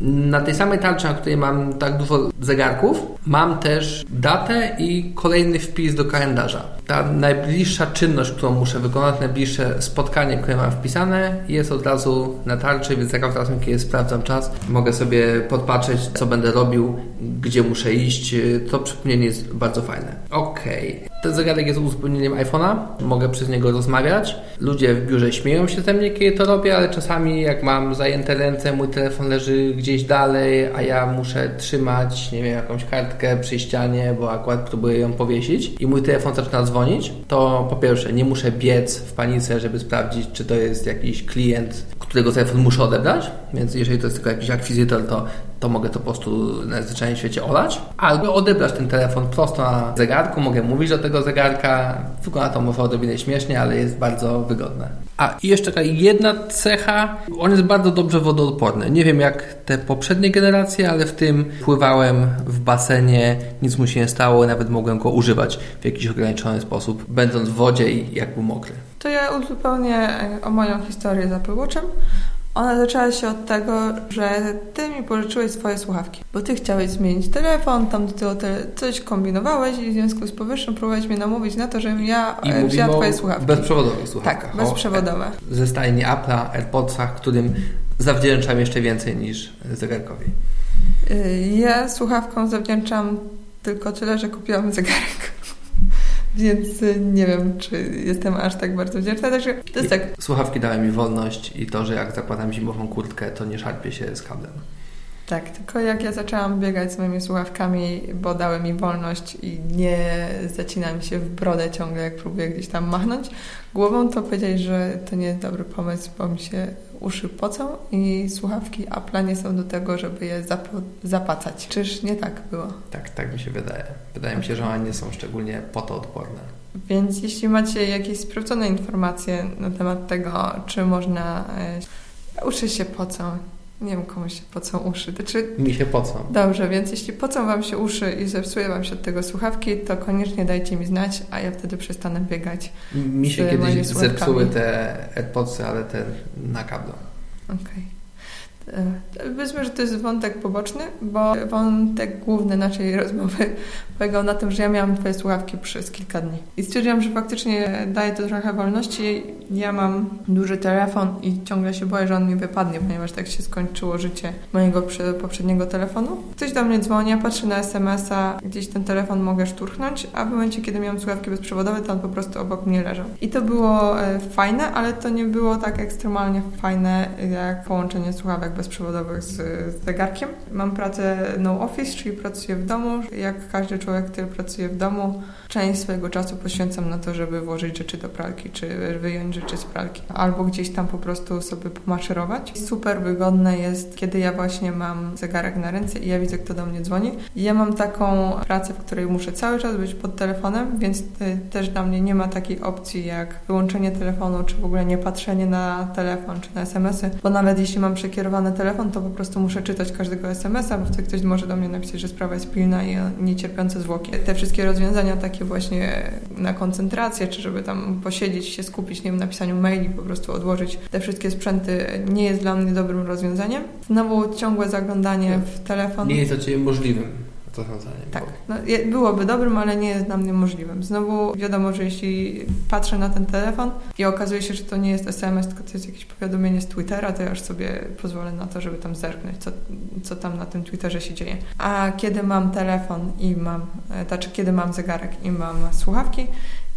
Na tej samej tarczy, na której mam tak dużo zegarków, mam też datę i kolejny wpis do kalendarza. Ta najbliższa czynność, którą muszę wykonać, najbliższe spotkanie, które mam wpisane, jest od razu na tarczy, więc za każdym razem, kiedy sprawdzam czas, mogę sobie podpatrzeć, co będę robił, gdzie muszę iść. To przypomnienie jest bardzo fajne. Okej. Okay. Ten zegarek jest uzupełnieniem iPhone'a, mogę przez niego rozmawiać. Ludzie w biurze śmieją się ze mnie, kiedy to robię, ale czasami jak mam zajęte ręce, mój telefon leży gdzieś dalej, a ja muszę trzymać, nie wiem, jakąś kartkę przy ścianie, bo akurat próbuję ją powiesić i mój telefon zaczyna dzwonić, to po pierwsze nie muszę biec w panice, żeby sprawdzić, czy to jest jakiś klient, którego telefon muszę odebrać, więc jeżeli to jest tylko jakiś akwizytor, to to mogę to po prostu na zwyczajnym świecie olać, albo odebrać ten telefon prosto na zegarku, mogę mówić do tego zegarka, wygląda to może odrobinę śmiesznie, ale jest bardzo wygodne. A i jeszcze taka jedna cecha, on jest bardzo dobrze wodoodporny. Nie wiem jak te poprzednie generacje, ale w tym pływałem w basenie, nic mu się nie stało, nawet mogłem go używać w jakiś ograniczony sposób, będąc w wodzie i jak był mokry. To ja uzupełnię o moją historię z Apple Watchem. Ona zaczęła się od tego, że ty mi pożyczyłeś swoje słuchawki, bo ty chciałeś zmienić telefon, tam do tego te, coś kombinowałeś i w związku z powyższym próbowałeś mnie namówić na to, żebym ja I wzięła twoje słuchawki. bezprzewodowych słuchawkach. Tak, bezprzewodowe. O, ze stajni Apple'a, AirPodsach, którym zawdzięczam jeszcze więcej niż zegarkowi. Y, ja słuchawkom zawdzięczam tylko tyle, że kupiłam zegarek. Więc y, nie wiem, czy jestem aż tak bardzo wdzięczna. Także to jest tak. Słuchawki dały mi wolność i to, że jak zakładam zimową kurtkę, to nie szarpię się z kablem. Tak, tylko jak ja zaczęłam biegać z moimi słuchawkami, bo dały mi wolność i nie zacinam się w brodę ciągle, jak próbuję gdzieś tam machnąć głową, to powiedzieli, że to nie jest dobry pomysł, bo mi się uszy pocą i słuchawki Apple nie są do tego, żeby je zap zapacać. Czyż nie tak było? Tak, tak mi się wydaje. Wydaje mi się, że one nie są szczególnie potoodporne. Więc jeśli macie jakieś sprawdzone informacje na temat tego, czy można... E, uszy się pocą, nie wiem, komuś się pocą uszy. Znaczy, Mi się pocą. Dobrze, więc jeśli pocą Wam się uszy i zepsuje Wam się od tego słuchawki, to koniecznie dajcie mi znać, a ja wtedy przestanę biegać. Mi się kiedyś zepsuły te AirPodsy, ale te na kablu. Okej. Okay. Powiedzmy, że to jest wątek poboczny, bo wątek główny naszej rozmowy polegał na tym, że ja miałam twoje słuchawki przez kilka dni. I stwierdziłam, że faktycznie daje to trochę wolności. Ja mam duży telefon i ciągle się boję, że on mi wypadnie, ponieważ tak się skończyło życie mojego poprzedniego telefonu. Ktoś do mnie dzwoni, ja patrzę na SMS-a, gdzieś ten telefon mogę szturchnąć, a w momencie, kiedy miałam słuchawki bezprzewodowe, to on po prostu obok mnie leżał. I to było e, fajne, ale to nie było tak ekstremalnie fajne, jak połączenie słuchawek bezprzewodowych z zegarkiem. Mam pracę no office, czyli pracuję w domu. Jak każdy człowiek, który pracuje w domu, część swojego czasu poświęcam na to, żeby włożyć rzeczy do pralki, czy wyjąć rzeczy z pralki. Albo gdzieś tam po prostu sobie pomaszerować. Super wygodne jest, kiedy ja właśnie mam zegarek na ręce i ja widzę, kto do mnie dzwoni. Ja mam taką pracę, w której muszę cały czas być pod telefonem, więc też dla mnie nie ma takiej opcji jak wyłączenie telefonu, czy w ogóle nie patrzenie na telefon, czy na SMS-y, bo nawet jeśli mam przekierowany telefon, to po prostu muszę czytać każdego SMS-a, bo wtedy ktoś może do mnie napisać, że sprawa jest pilna i niecierpiące zwłoki. Te wszystkie rozwiązania takie właśnie na koncentrację, czy żeby tam posiedzieć, się skupić, nie wiem, na pisaniu maili, po prostu odłożyć te wszystkie sprzęty nie jest dla mnie dobrym rozwiązaniem. Znowu ciągłe zaglądanie w telefon. Nie jest to Ciebie możliwym rozwiązanie. Tak, no, byłoby dobrym, ale nie jest dla mnie możliwym. Znowu wiadomo, że jeśli patrzę na ten telefon i okazuje się, że to nie jest SMS, tylko to jest jakieś powiadomienie z Twittera, to ja już sobie pozwolę na to, żeby tam zerknąć, co, co tam na tym Twitterze się dzieje. A kiedy mam telefon i mam, e, znaczy kiedy mam zegarek i mam słuchawki,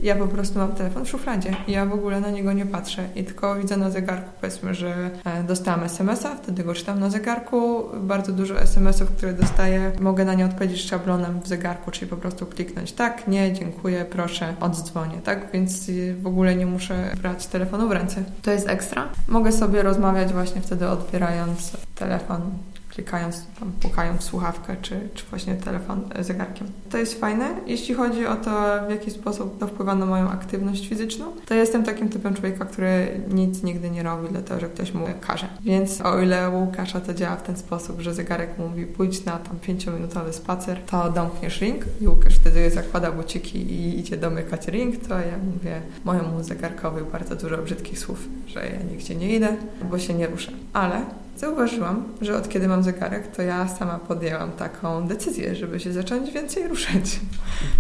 ja po prostu mam telefon w szufladzie ja w ogóle na niego nie patrzę i tylko widzę na zegarku, powiedzmy, że e, dostałam SMS-a, wtedy go czytam na zegarku. Bardzo dużo SMS-ów, które dostaję, mogę na nie odpowiedzieć szablonem w zegarku, czyli po prostu kliknąć tak, nie, dziękuję, proszę, oddzwonię, tak? Więc w ogóle nie muszę brać telefonu w ręce. To jest ekstra. Mogę sobie rozmawiać właśnie wtedy odbierając telefon klikając, tam pukając w słuchawkę, czy, czy właśnie telefon e, zegarkiem. To jest fajne. Jeśli chodzi o to, w jaki sposób to wpływa na moją aktywność fizyczną, to jestem takim typem człowieka, który nic nigdy nie robi, dlatego że ktoś mu każe. Więc o ile u Łukasza to działa w ten sposób, że zegarek mówi pójdź na tam pięciominutowy spacer, to domkniesz ring i Łukasz wtedy zakłada buciki i idzie domykać ring, to ja mówię mojemu zegarkowi bardzo dużo brzydkich słów, że ja nigdzie nie idę, bo się nie ruszę. Ale zauważyłam, że od kiedy mam zegarek, to ja sama podjęłam taką decyzję, żeby się zacząć więcej ruszać.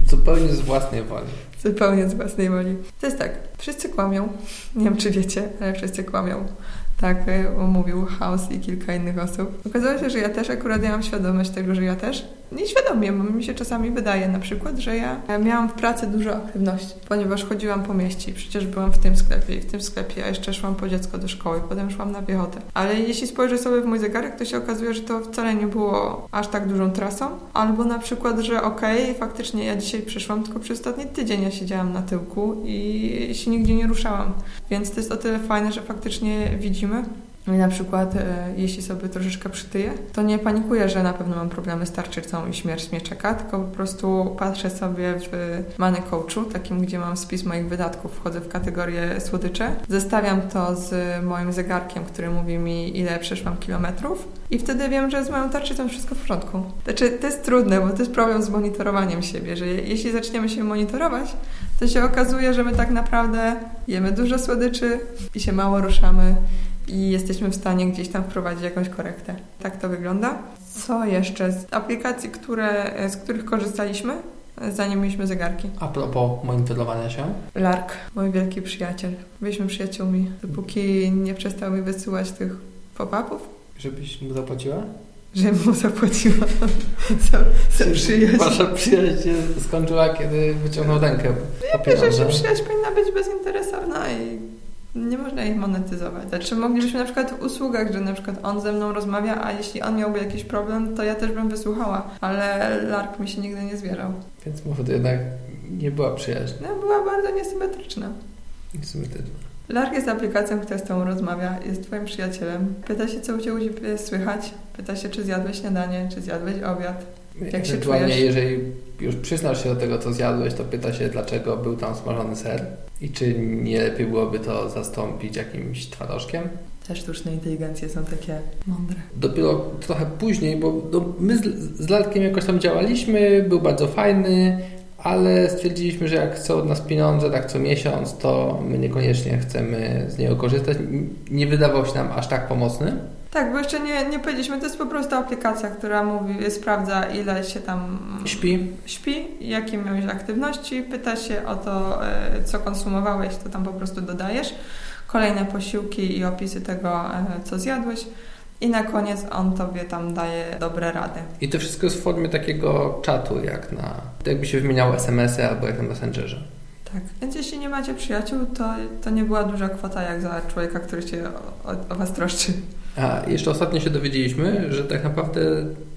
Zupełnie z własnej woli. Zupełnie z własnej woli. To jest tak, wszyscy kłamią, nie wiem czy wiecie, ale wszyscy kłamią. Tak mówił House i kilka innych osób. Okazało się, że ja też akurat ja mam świadomość tego, że ja też nieświadomie, bo mi się czasami wydaje na przykład, że ja miałam w pracy dużo aktywności, ponieważ chodziłam po mieście i przecież byłam w tym sklepie i w tym sklepie, a jeszcze szłam po dziecko do szkoły, potem szłam na piechotę. Ale jeśli spojrzę sobie w mój zegarek, to się okazuje, że to wcale nie było aż tak dużą trasą, albo na przykład, że okej, okay, faktycznie ja dzisiaj przyszłam, tylko przez ostatni tydzień ja siedziałam na tyłku i się nigdzie nie ruszałam. Więc to jest o tyle fajne, że faktycznie widzimy, i na przykład, e, jeśli sobie troszeczkę przytyję, to nie panikuję, że na pewno mam problemy z tarczycą i śmierć mnie czeka, tylko po prostu patrzę sobie w Money Coachu, takim, gdzie mam spis moich wydatków, wchodzę w kategorię słodycze, zestawiam to z moim zegarkiem, który mówi mi, ile przeszłam kilometrów i wtedy wiem, że z moją tarczycą wszystko w porządku. Znaczy, to jest trudne, bo to jest problem z monitorowaniem siebie, że jeśli zaczniemy się monitorować, to się okazuje, że my tak naprawdę jemy dużo słodyczy i się mało ruszamy i jesteśmy w stanie gdzieś tam wprowadzić jakąś korektę. Tak to wygląda. Co jeszcze z aplikacji, które, z których korzystaliśmy? zanim mieliśmy zegarki. A propos monitorowania się? Lark, mój wielki przyjaciel. Byliśmy przyjaciółmi, dopóki nie przestał mi wysyłać tych pop-upów. Żebyś mu zapłaciła? Żebym mu zapłaciła <laughs> za, za przyjaźń. Wasza przyjaźń się skończyła, kiedy wyciągnął rękę Ja wierzę, że przyjaźń powinna być bezinteresowna i nie można ich monetyzować. Znaczy moglibyśmy na przykład w usługach, że na przykład on ze mną rozmawia, a jeśli on miałby jakiś problem, to ja też bym wysłuchała, ale Lark mi się nigdy nie zwierzał. Więc może to jednak nie była przyjaźń. No, była bardzo niesymetryczna. Niesymetryczna. Lark jest aplikacją, która z Tobą rozmawia, jest Twoim przyjacielem. Pyta się, co u Ciebie słychać. Pyta się, czy zjadłeś śniadanie, czy zjadłeś obiad. Jak się czujesz? jeżeli już przyznasz się do tego, co zjadłeś, to pyta się, dlaczego był tam smażony ser i czy nie lepiej byłoby to zastąpić jakimś twarożkiem. Te sztuczne inteligencje są takie mądre. Dopiero trochę później, bo my z, z Latkiem jakoś tam działaliśmy, był bardzo fajny, ale stwierdziliśmy, że jak chce od nas pieniądze tak co miesiąc, to my niekoniecznie chcemy z niego korzystać. Nie wydawał się nam aż tak pomocny. Tak, bo jeszcze nie, nie powiedzieliśmy, to jest po prostu aplikacja, która mówi, sprawdza ile się tam śpi, śpi jakie miałeś aktywności, pyta się o to, e, co konsumowałeś, to tam po prostu dodajesz. Kolejne posiłki i opisy tego, e, co zjadłeś. I na koniec on tobie tam daje dobre rady. I to wszystko jest w formie takiego czatu, jak na. jakby się wymieniało SMS-y albo jak na Messengerze. Tak, więc jeśli nie macie przyjaciół, to, to nie była duża kwota jak za człowieka, który się o, o was troszczy. A jeszcze ostatnio się dowiedzieliśmy, że tak naprawdę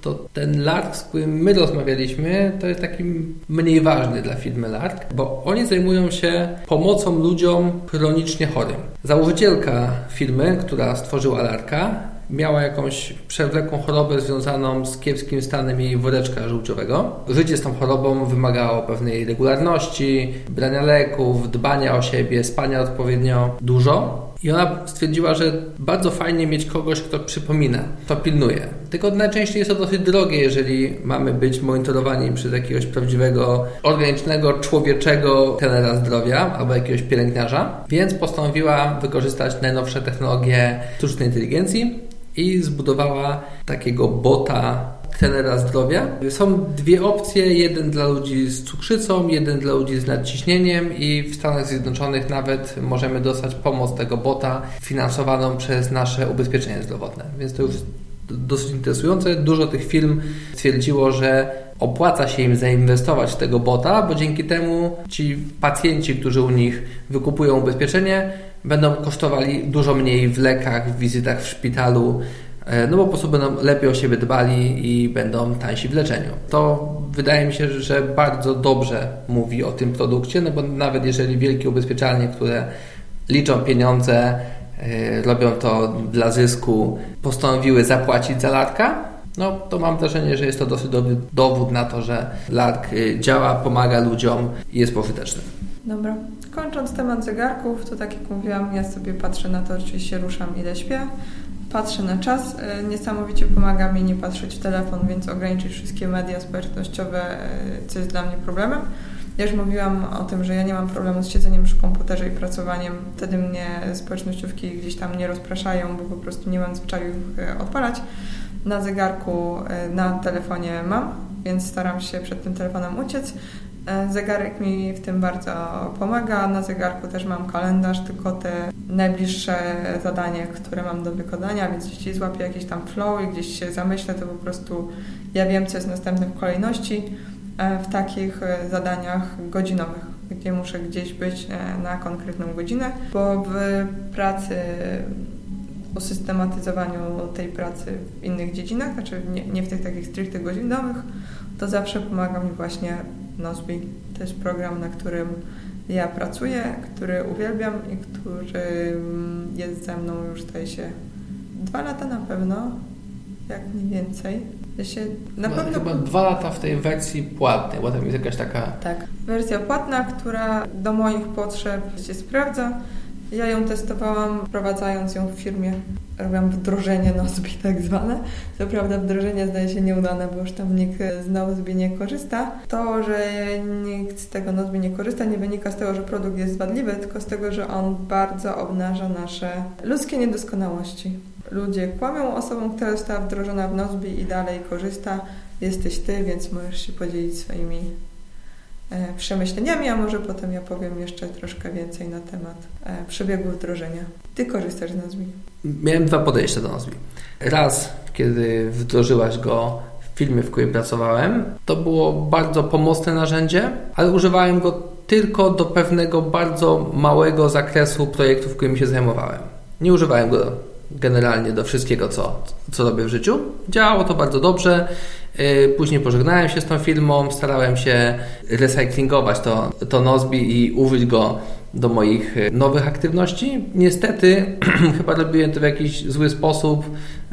to ten Lark, z którym my rozmawialiśmy, to jest taki mniej ważny dla firmy Lark, bo oni zajmują się pomocą ludziom chronicznie chorym. Założycielka firmy, która stworzyła Larka, miała jakąś przewlekłą chorobę związaną z kiepskim stanem jej woreczka żółciowego. Życie z tą chorobą wymagało pewnej regularności, brania leków, dbania o siebie, spania odpowiednio dużo. I ona stwierdziła, że bardzo fajnie mieć kogoś, kto przypomina, kto pilnuje. Tylko najczęściej jest to dosyć drogie, jeżeli mamy być monitorowani przez jakiegoś prawdziwego, organicznego, człowieczego trenera zdrowia albo jakiegoś pielęgniarza. Więc postanowiła wykorzystać najnowsze technologie sztucznej inteligencji i zbudowała takiego bota trenera zdrowia. Są dwie opcje, jeden dla ludzi z cukrzycą, jeden dla ludzi z nadciśnieniem i w Stanach Zjednoczonych nawet możemy dostać pomoc tego bota finansowaną przez nasze ubezpieczenie zdrowotne. Więc to już dosyć interesujące. Dużo tych firm stwierdziło, że opłaca się im zainwestować w tego bota, bo dzięki temu ci pacjenci, którzy u nich wykupują ubezpieczenie, będą kosztowali dużo mniej w lekach, w wizytach w szpitalu, e, no bo po prostu będą lepiej o siebie dbali i będą tańsi w leczeniu. To wydaje mi się, że bardzo dobrze mówi o tym produkcie, no bo nawet jeżeli wielkie ubezpieczalnie, które liczą pieniądze, e, robią to dla zysku, postanowiły zapłacić za latka, no to mam wrażenie, że jest to dosyć dobry dowód na to, że LARK e, działa, pomaga ludziom i jest pożyteczny. Dobra. Kończąc temat zegarków, to tak jak mówiłam, ja sobie patrzę na to, oczywiście ruszam ile śpię, patrzę na czas. E, niesamowicie pomaga mi nie patrzeć w telefon, więc ograniczyć wszystkie media społecznościowe, e, co jest dla mnie problemem. Ja już mówiłam o tym, że ja nie mam problemu z siedzeniem przy komputerze i pracowaniem. Wtedy mnie społecznościówki gdzieś tam nie rozpraszają, bo po prostu nie mam zwyczaju ich odpalać. Na zegarku, na telefonie mam, więc staram się przed tym telefonem uciec. E, zegarek mi w tym bardzo pomaga. Na zegarku też mam kalendarz, tylko te najbliższe zadania, które mam do wykonania, więc jeśli złapię jakiś tam flow i gdzieś się zamyślę, to po prostu ja wiem, co jest następne w kolejności e, w takich e, zadaniach godzinowych, gdzie muszę gdzieś być na konkretną godzinę, bo w pracy o systematyzowaniu tej pracy w innych dziedzinach, znaczy nie, nie w tych takich stricte godzinowych, to zawsze pomaga mi właśnie Nozbi. To jest program, na którym ja pracuję, który uwielbiam i który jest ze mną już zdaje się dwa lata na pewno, jak nie więcej. Ja się na no, pewno... Chyba dwa lata w tej wersji płatnej, bo tam jest jakaś taka... Tak, wersja płatna, która do moich potrzeb się sprawdza Ja ją testowałam, wprowadzając ją w firmie. Robiłam wdrożenie Nozbi <laughs> tak zwane. Co prawda wdrożenie zdaje się nieudane, bo już tam nikt z Nozbi nie korzysta. To, że nikt z tego Nozbi nie korzysta, nie wynika z tego, że produkt jest wadliwy, tylko z tego, że on bardzo obnaża nasze ludzkie niedoskonałości. Ludzie kłamią osobą, która została wdrożona w Nozbi i dalej korzysta. Jesteś ty, więc możesz się podzielić swoimi przemyśleniami, a może potem ja powiem jeszcze troszkę więcej na temat e, przebiegu wdrożenia. Ty korzystasz z Nozbi? Miałem dwa podejścia do Nozbi. Raz, kiedy wdrożyłaś go w filmie, w którym pracowałem, to było bardzo pomocne narzędzie, ale używałem go tylko do pewnego bardzo małego zakresu projektów, którymi się zajmowałem. Nie używałem go generalnie do wszystkiego, co, co robię w życiu. Działało to bardzo dobrze. Y, później pożegnałem się z tą filmą, starałem się recyklingować to, to Nozbi i użyć go do moich y, nowych aktywności. Niestety <clears throat> chyba robiłem to w jakiś zły sposób,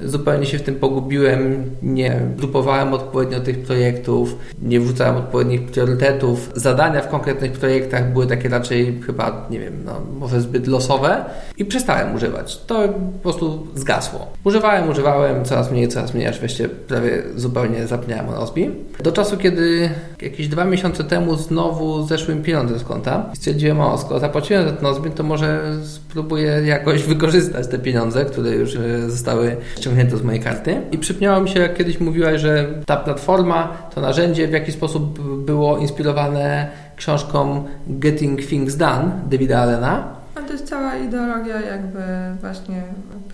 zupełnie się w tym pogubiłem, nie grupowałem odpowiednio tych projektów, nie wrzucałem odpowiednich priorytetów. Zadania w konkretnych projektach były takie raczej chyba, nie wiem, no, może zbyt losowe i przestałem używać. To po prostu zgasło. Używałem, używałem, coraz mniej, coraz mniej, aż wreszcie prawie zupełnie zapomniałem o Nozbi. Do czasu, kiedy jakieś dwa miesiące temu znowu zeszły mi pieniądze z konta i stwierdziłem, o, skoro zapłaciłem za ten Nozbi, to może spróbuję jakoś <laughs> wykorzystać te pieniądze, które już e, zostały ściągnięte z mojej karty. I przypomniało mi się, jak kiedyś mówiłaś, że ta platforma, to narzędzie w jakiś sposób było inspirowane książką Getting Things Done Davida Allena. To jest cała ideologia jakby właśnie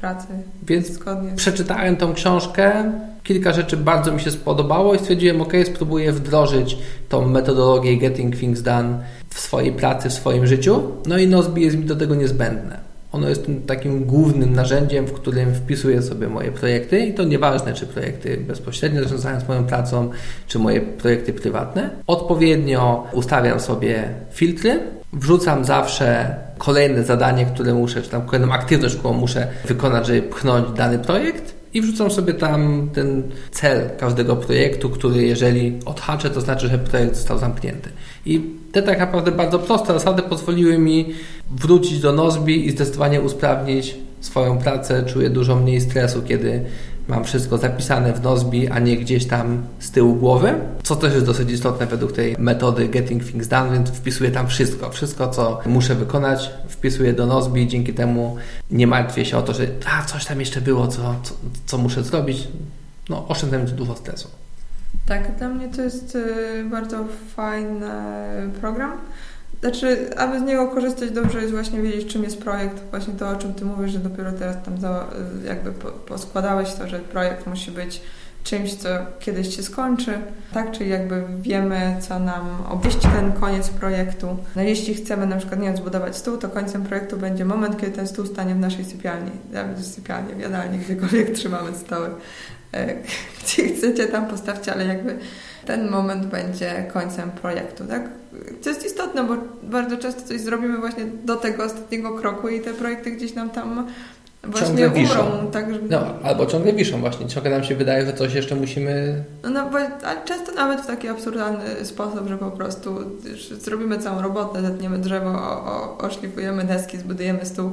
pracy. Więc zgodnie. przeczytałem tą książkę, kilka rzeczy bardzo mi się spodobało i stwierdziłem, ok, spróbuję wdrożyć tą metodologię Getting Things Done w swojej pracy, w swoim życiu. No i Nozbi jest mi do tego niezbędne. Ono jest takim głównym narzędziem, w którym wpisuję sobie moje projekty i to nieważne, czy projekty bezpośrednio związane z moją pracą, czy moje projekty prywatne. Odpowiednio ustawiam sobie filtry, wrzucam zawsze kolejne zadanie, które muszę, czy tam kolejną aktywność, którą muszę wykonać, żeby pchnąć dany projekt i wrzucam sobie tam ten cel każdego projektu, który jeżeli odhaczę, to znaczy, że projekt został zamknięty. I te tak naprawdę bardzo proste zasady pozwoliły mi wrócić do Nozbi i zdecydowanie usprawnić swoją pracę. Czuję dużo mniej stresu, kiedy mam wszystko zapisane w Nozbi, a nie gdzieś tam z tyłu głowy, co też jest dosyć istotne według tej metody Getting Things Done, więc wpisuję tam wszystko. Wszystko, co muszę wykonać, wpisuję do Nozbi, dzięki temu nie martwię się o to, że a, coś tam jeszcze było, co, co, co muszę zrobić. No, oszczędzam dużo stresu. Tak, dla mnie to jest y, bardzo fajny program. Znaczy, aby z niego korzystać dobrze jest właśnie wiedzieć, czym jest projekt. Właśnie to, o czym Ty mówisz, że dopiero teraz tam jakby poskładałeś to, że projekt musi być czymś, co kiedyś się skończy, tak? Czyli jakby wiemy, co nam obwieści ten koniec projektu. No jeśli chcemy na przykład, nie wiem, zbudować stół, to końcem projektu będzie moment, kiedy ten stół stanie w naszej sypialni. Nawet sypialni, w jadalni, gdziekolwiek trzymamy stoły. E, <laughs> gdzie chcecie, tam postawcie, ale jakby ten moment będzie końcem projektu, tak? To jest istotne, bo bardzo często coś zrobimy właśnie do tego ostatniego kroku i te projekty gdzieś nam tam właśnie ciągle umrą. Tak, żeby... No, albo ciągle wiszą właśnie. Ciągle nam się wydaje, że coś jeszcze musimy... No, no bo, ale często nawet w taki absurdalny sposób, że po prostu zrobimy całą robotę, zetniemy drzewo, o, o, oszlifujemy deski, zbudujemy stół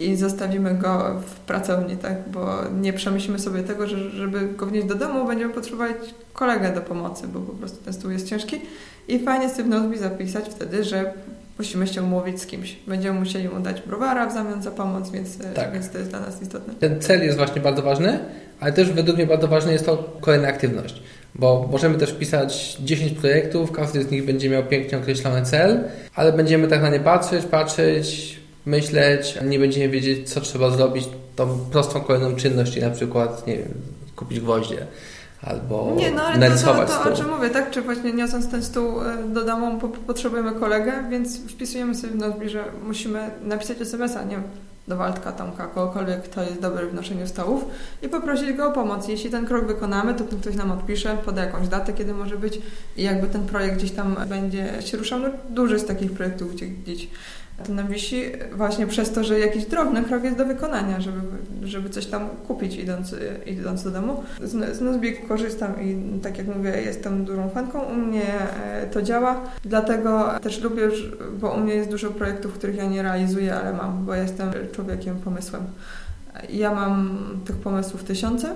i zostawimy go w pracowni, tak? Bo nie przemyślimy sobie tego, że żeby go wnieść do domu, będziemy potrzebować kolegę do pomocy, bo po prostu ten stół jest ciężki i fajnie sobie w Nozbi zapisać wtedy, że musimy się umówić z kimś. Będziemy musieli mu dać browara w zamian za pomoc, więc, tak. więc to jest dla nas istotne. Ten cel jest właśnie bardzo ważny, ale też według mnie bardzo ważna jest to kolejna aktywność. Bo możemy też pisać 10 projektów, każdy z nich będzie miał pięknie określony cel, ale będziemy tak na nie patrzeć, patrzeć, myśleć, nie będziemy wiedzieć, co trzeba zrobić, tą prostą kolejną czynność, czyli na przykład, nie wiem, kupić gwoździe albo nie, no, ale narysować to, to, to, o czym mówię, tak? Czy właśnie niosąc ten stół e, do domu po, potrzebujemy kolegę, więc wpisujemy sobie w Nozbi, że musimy napisać SMS-a, nie do Waldka, Tomka, kogokolwiek, kto jest dobry w noszeniu stołów i poprosić go o pomoc. Jeśli ten krok wykonamy, to ktoś nam odpisze, poda jakąś datę, kiedy może być i jakby ten projekt gdzieś tam będzie się ruszał. No, duży z takich projektów, gdzie gdzieś To nam wisi właśnie przez to, że jakiś drobny krok jest do wykonania, żeby, żeby coś tam kupić idąc, idąc do domu. Z, z Nozbi korzystam i tak jak mówię, jestem dużą fanką. U mnie e, to działa, dlatego też lubię, bo u mnie jest dużo projektów, których ja nie realizuję, ale mam, bo jestem człowiekiem pomysłem. Ja mam tych pomysłów tysiące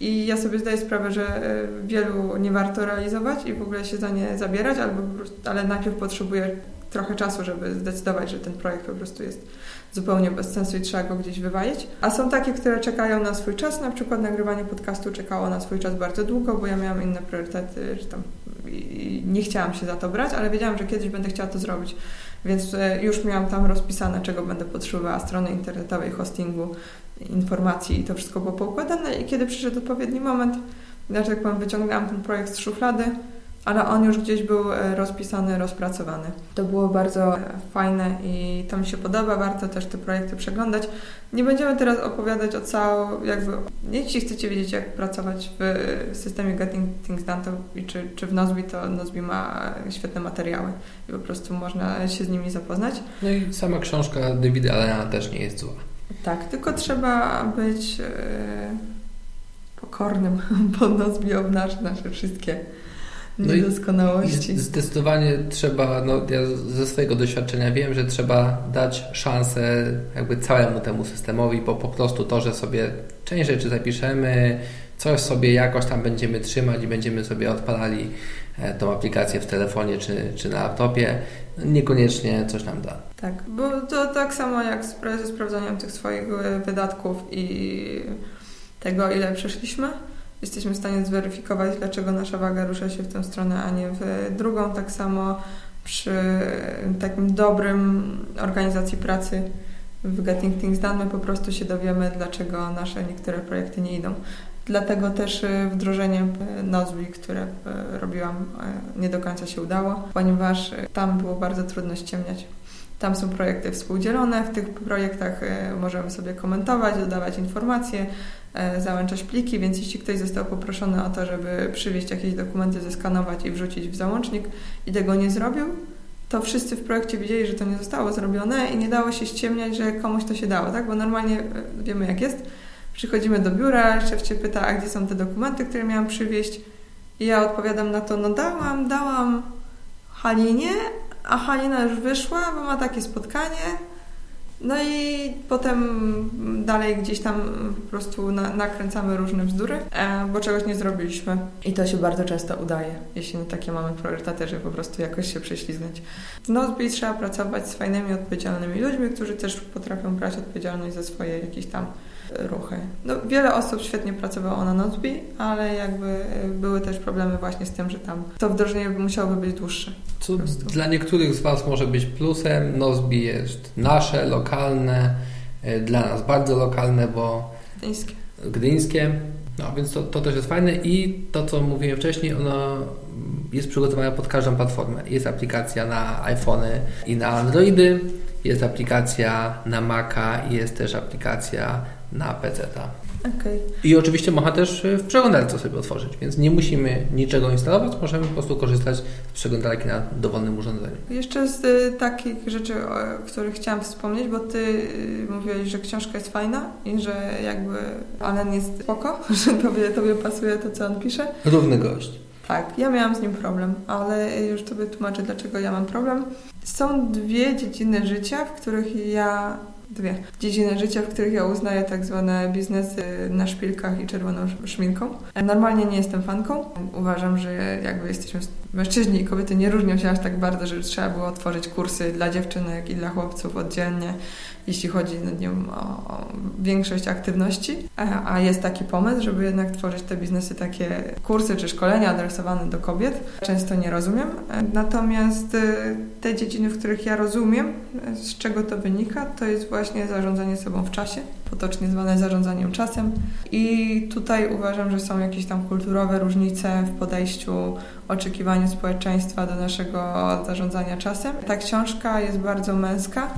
i ja sobie zdaję sprawę, że e, wielu nie warto realizować i w ogóle się za nie zabierać, albo ale najpierw potrzebuję trochę czasu, żeby zdecydować, że ten projekt po prostu jest zupełnie bez sensu i trzeba go gdzieś wywalić. A są takie, które czekają na swój czas, na przykład nagrywanie podcastu czekało na swój czas bardzo długo, bo ja miałam inne priorytety, że tam nie chciałam się za to brać, ale wiedziałam, że kiedyś będę chciała to zrobić. Więc e, już miałam tam rozpisane, czego będę potrzebowała, strony internetowej, hostingu, informacji i to wszystko było poukładane i kiedy przyszedł odpowiedni moment, ja tak powiem, wyciągnęłam ten projekt z szuflady, ale on już gdzieś był e, rozpisany, rozpracowany. To było bardzo e, fajne i to mi się podoba, warto też te projekty przeglądać. Nie będziemy teraz opowiadać o całym, jakby, jeśli chcecie wiedzieć, jak pracować w systemie Getting Things Done to, i czy, czy w Nozbi, to Nozbi ma świetne materiały i po prostu można się z nimi zapoznać. No i sama książka Davida Allena też nie jest zła. Tak, tylko trzeba być e, pokornym, <laughs> bo Nozbi obnaży nasze wszystkie no niedoskonałości. zdecydowanie trzeba, no ja ze swojego doświadczenia wiem, że trzeba dać szansę jakby całemu temu systemowi, bo po prostu to, że sobie część rzeczy zapiszemy, coś sobie jakoś tam będziemy trzymać i będziemy sobie odpalali e, tą aplikację w telefonie czy, czy na laptopie, niekoniecznie coś nam da. Tak, bo to tak samo jak ze sprawdzaniem tych swoich e, wydatków i tego, ile przeszliśmy, jesteśmy w stanie zweryfikować, dlaczego nasza waga rusza się w tę stronę, a nie w drugą. Tak samo przy takim dobrym organizacji pracy w Getting Things Done my po prostu się dowiemy, dlaczego nasze niektóre projekty nie idą. Dlatego też y, wdrożenie Nozbi, które y, robiłam, y, nie do końca się udało, ponieważ tam było bardzo trudno ściemniać. Tam są projekty współdzielone, w tych projektach możemy sobie komentować, dodawać informacje, załączać pliki, więc jeśli ktoś został poproszony o to, żeby przywieźć jakieś dokumenty, zeskanować i wrzucić w załącznik i tego nie zrobił, to wszyscy w projekcie widzieli, że to nie zostało zrobione i nie dało się ściemniać, że komuś to się dało, tak? Bo normalnie wiemy jak jest Przychodzimy do biura, szef pyta, a gdzie są te dokumenty, które miałam przywieźć? I ja odpowiadam na to, no dałam, dałam Halinie, a Halina już wyszła, bo ma takie spotkanie. No i potem dalej gdzieś tam po prostu na, nakręcamy różne bzdury, e, bo czegoś nie zrobiliśmy. I to się bardzo często udaje, jeśli nie takie mamy priorytety, żeby po prostu jakoś się prześlizgnąć. Nozbi trzeba pracować z fajnymi, odpowiedzialnymi ludźmi, którzy też potrafią brać odpowiedzialność za swoje jakieś tam ruchy. No, wiele osób świetnie pracowało na Nozbi, ale jakby e, były też problemy właśnie z tym, że tam to wdrożenie musiałoby być dłuższe. Co dla niektórych z Was może być plusem. Nozbi jest nasze, lokalne, e, dla nas bardzo lokalne, bo... Gdyńskie. Gdyńskie. No więc to, to też jest fajne i to, co mówiłem wcześniej, ono jest przygotowane pod każdą platformę. Jest aplikacja na iPhony i na Androidy, jest aplikacja na Maca i jest też aplikacja na PC. Okay. I oczywiście można też w przeglądarce sobie otworzyć, więc nie musimy niczego instalować, możemy po prostu korzystać z przeglądarki na dowolnym urządzeniu. Jeszcze z y, takich rzeczy, o których chciałam wspomnieć, bo Ty y, mówiłeś, że książka jest fajna i że jakby Alan jest spoko, <laughs> że tobie, tobie pasuje to, co on pisze. Równy gość. Tak, ja miałam z nim problem, ale już Tobie tłumaczę, dlaczego ja mam problem. Są dwie dziedziny życia, w których ja dwie dziedziny życia, w których ja uznaję tak zwane biznesy na szpilkach i czerwoną szminką. Normalnie nie jestem fanką. Uważam, że jakby jesteśmy mężczyźni i kobiety nie różnią się aż tak bardzo, że trzeba było otworzyć kursy dla dziewczynek i dla chłopców oddzielnie jeśli chodzi nie wiem, o, o, większość aktywności, a, a, jest taki pomysł, żeby jednak tworzyć te biznesy, takie kursy czy szkolenia adresowane do kobiet. Często nie rozumiem. Natomiast y, te dziedziny, w których ja rozumiem, z czego to wynika, to jest właśnie zarządzanie sobą w czasie, potocznie zwane zarządzaniem czasem. I tutaj uważam, że są jakieś tam kulturowe różnice w podejściu, oczekiwaniu społeczeństwa do naszego zarządzania czasem. Ta książka jest bardzo męska,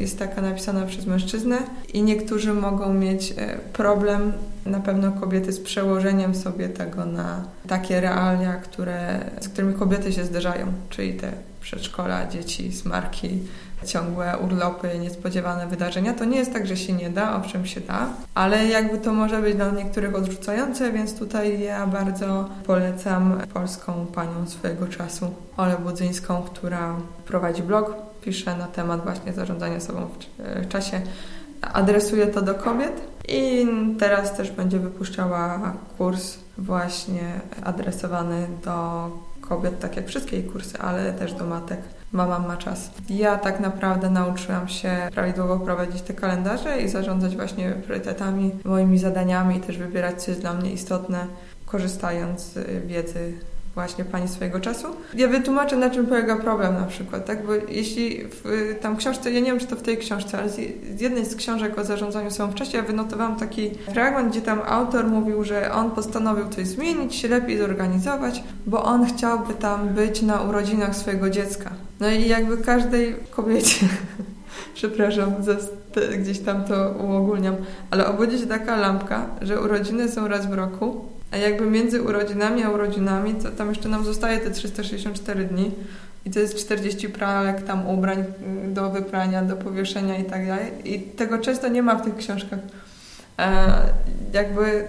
jest taka napisana przez mężczyznę i niektórzy mogą mieć e, problem na pewno kobiety z przełożeniem sobie tego na takie realia, które, z którymi kobiety się zderzają, czyli te przedszkola, dzieci, smarki, ciągłe urlopy, niespodziewane wydarzenia. To nie jest tak, że się nie da, owszem się da, ale jakby to może być dla niektórych odrzucające, więc tutaj ja bardzo polecam polską panią swojego czasu, Olę Budzyńską, która prowadzi blog, pisze na temat właśnie zarządzania sobą w czasie. Adresuje to do kobiet i teraz też będzie wypuszczała kurs właśnie adresowany do kobiet, tak jak wszystkie jej kursy, ale też do matek. Mama ma czas. Ja tak naprawdę nauczyłam się prawidłowo prowadzić te kalendarze i zarządzać właśnie priorytetami, moimi zadaniami i też wybierać, co jest dla mnie istotne, korzystając z wiedzy właśnie pani swojego czasu. Ja wytłumaczę, na czym polega problem na przykład, tak? Bo jeśli w tam książce, ja nie wiem, czy to w tej książce, ale z, jednej z książek o zarządzaniu sobą w czasie ja wynotowałam taki fragment, gdzie tam autor mówił, że on postanowił coś zmienić, się lepiej zorganizować, bo on chciałby tam być na urodzinach swojego dziecka. No i jakby każdej kobiecie <laughs> przepraszam, gdzieś tam to uogólniam, ale obudzi się taka lampka, że urodziny są raz w roku a jakby między urodzinami a urodzinami, to tam jeszcze nam zostaje te 364 dni i to jest 40 pralek tam ubrań mm, do wyprania, do powieszenia i tak dalej. I tego często nie ma w tych książkach. E, jakby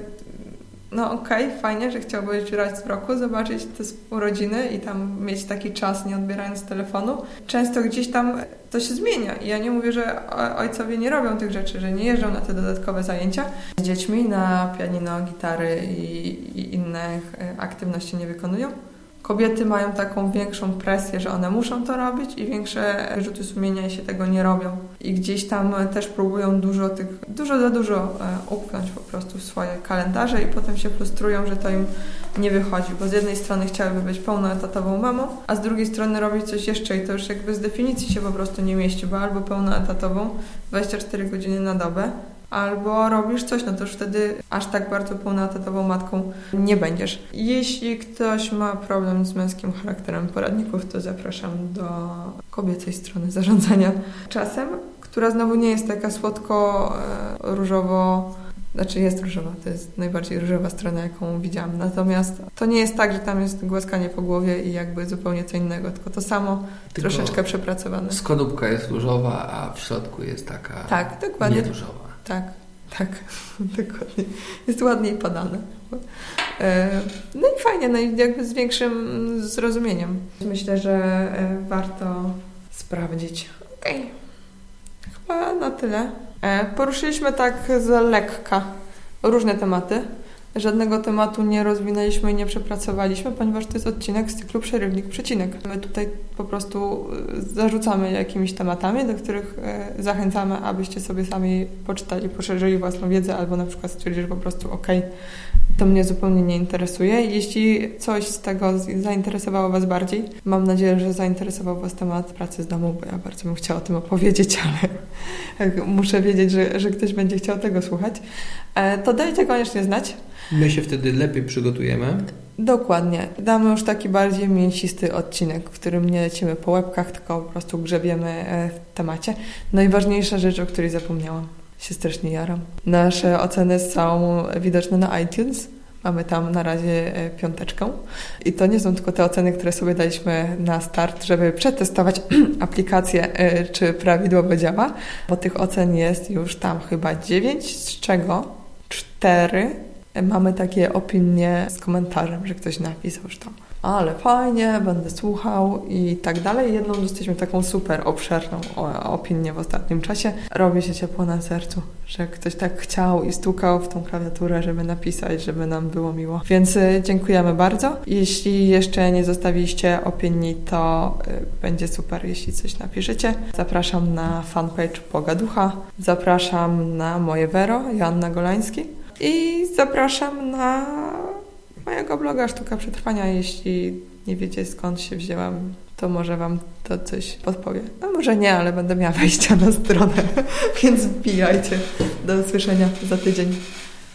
no okej, okay, fajnie, że chciałbyś raz w roku zobaczyć te urodziny i tam mieć taki czas, nie odbierając telefonu. Często gdzieś tam to się zmienia i ja nie mówię, że ojcowie nie robią tych rzeczy, że nie jeżdżą na te dodatkowe zajęcia z dziećmi na pianino, gitary i, i innych e, aktywności nie wykonują, Kobiety mają taką większą presję, że one muszą to robić i większe rzuty sumienia się tego nie robią. I gdzieś tam też próbują dużo tych, dużo za dużo e, upchnąć po prostu w swoje kalendarze i potem się frustrują, że to im nie wychodzi, bo z jednej strony chciałyby być pełnoetatową mamą, a z drugiej strony robić coś jeszcze i to już jakby z definicji się po prostu nie mieści, bo albo pełnoetatową 24 godziny na dobę, albo robisz coś, no to już wtedy aż tak bardzo pełnoetatową matką nie będziesz. Jeśli ktoś ma problem z męskim charakterem poradników, to zapraszam do kobiecej strony zarządzania czasem, która znowu nie jest taka słodko e, różowo znaczy jest różowa, to jest najbardziej różowa strona, jaką widziałam. Natomiast to nie jest tak, że tam jest głaskanie po głowie i jakby zupełnie co innego, tylko to samo, tylko troszeczkę przepracowane. Skorupka jest różowa, a w środku jest taka tak, dokładnie. nie różowa. Tak, tak, <laughs> dokładnie. Jest ładniej podane. E, no i fajnie, no i jakby z większym zrozumieniem. Myślę, że e, warto sprawdzić. Okej. Okay. Chyba na tyle. E, poruszyliśmy tak z lekka różne tematy. Żadnego tematu nie rozwinęliśmy i nie przepracowaliśmy, ponieważ to jest odcinek z cyklu Przerywnik Przecinek. My tutaj po prostu e, zarzucamy jakimiś tematami, do których e, zachęcamy, abyście sobie sami poczytali, poszerzyli własną wiedzę albo na przykład stwierdzili, że po prostu ok, to mnie zupełnie nie interesuje. Jeśli coś z tego zainteresowało Was bardziej, mam nadzieję, że zainteresował Was temat pracy z domu, bo ja bardzo bym chciała o tym opowiedzieć, <laughs> ale muszę wiedzieć, że, że ktoś będzie chciał tego słuchać. E, to dajcie koniecznie znać. My się wtedy lepiej przygotujemy. Dokładnie. Damy już taki bardziej mięsisty odcinek, w którym nie lecimy po łebkach, tylko po prostu grzebiemy e, w temacie. Najważniejsza rzecz, o której zapomniałam. Się strasznie jaram. Nasze oceny są widoczne na iTunes. Mamy tam na razie e, piąteczkę. I to nie są tylko te oceny, które sobie daliśmy na start, żeby przetestować <clears throat> aplikację, e, czy prawidłowo działa, bo tych ocen jest już tam chyba dziewięć, z czego cztery mamy takie opinie z komentarzem, że ktoś napisał, że tam ale fajnie, będę słuchał i tak dalej. Jedną dostaliśmy taką super obszerną opinię w ostatnim czasie. Robi się ciepło na sercu, że ktoś tak chciał i stukał w tą klawiaturę, żeby napisać, żeby nam było miło. Więc y, dziękujemy bardzo. Jeśli jeszcze nie zostawiliście opinii, to y, będzie super, jeśli coś napiszecie. Zapraszam na fanpage Pogaducha. Zapraszam na moje Vero, Joanna Golański. I zapraszam na mojego bloga Sztuka Przetrwania. Jeśli nie wiecie skąd się wzięłam, to może Wam to coś podpowie. No może nie, ale będę miała wejścia na stronę, <laughs> więc wbijajcie. Do usłyszenia za tydzień.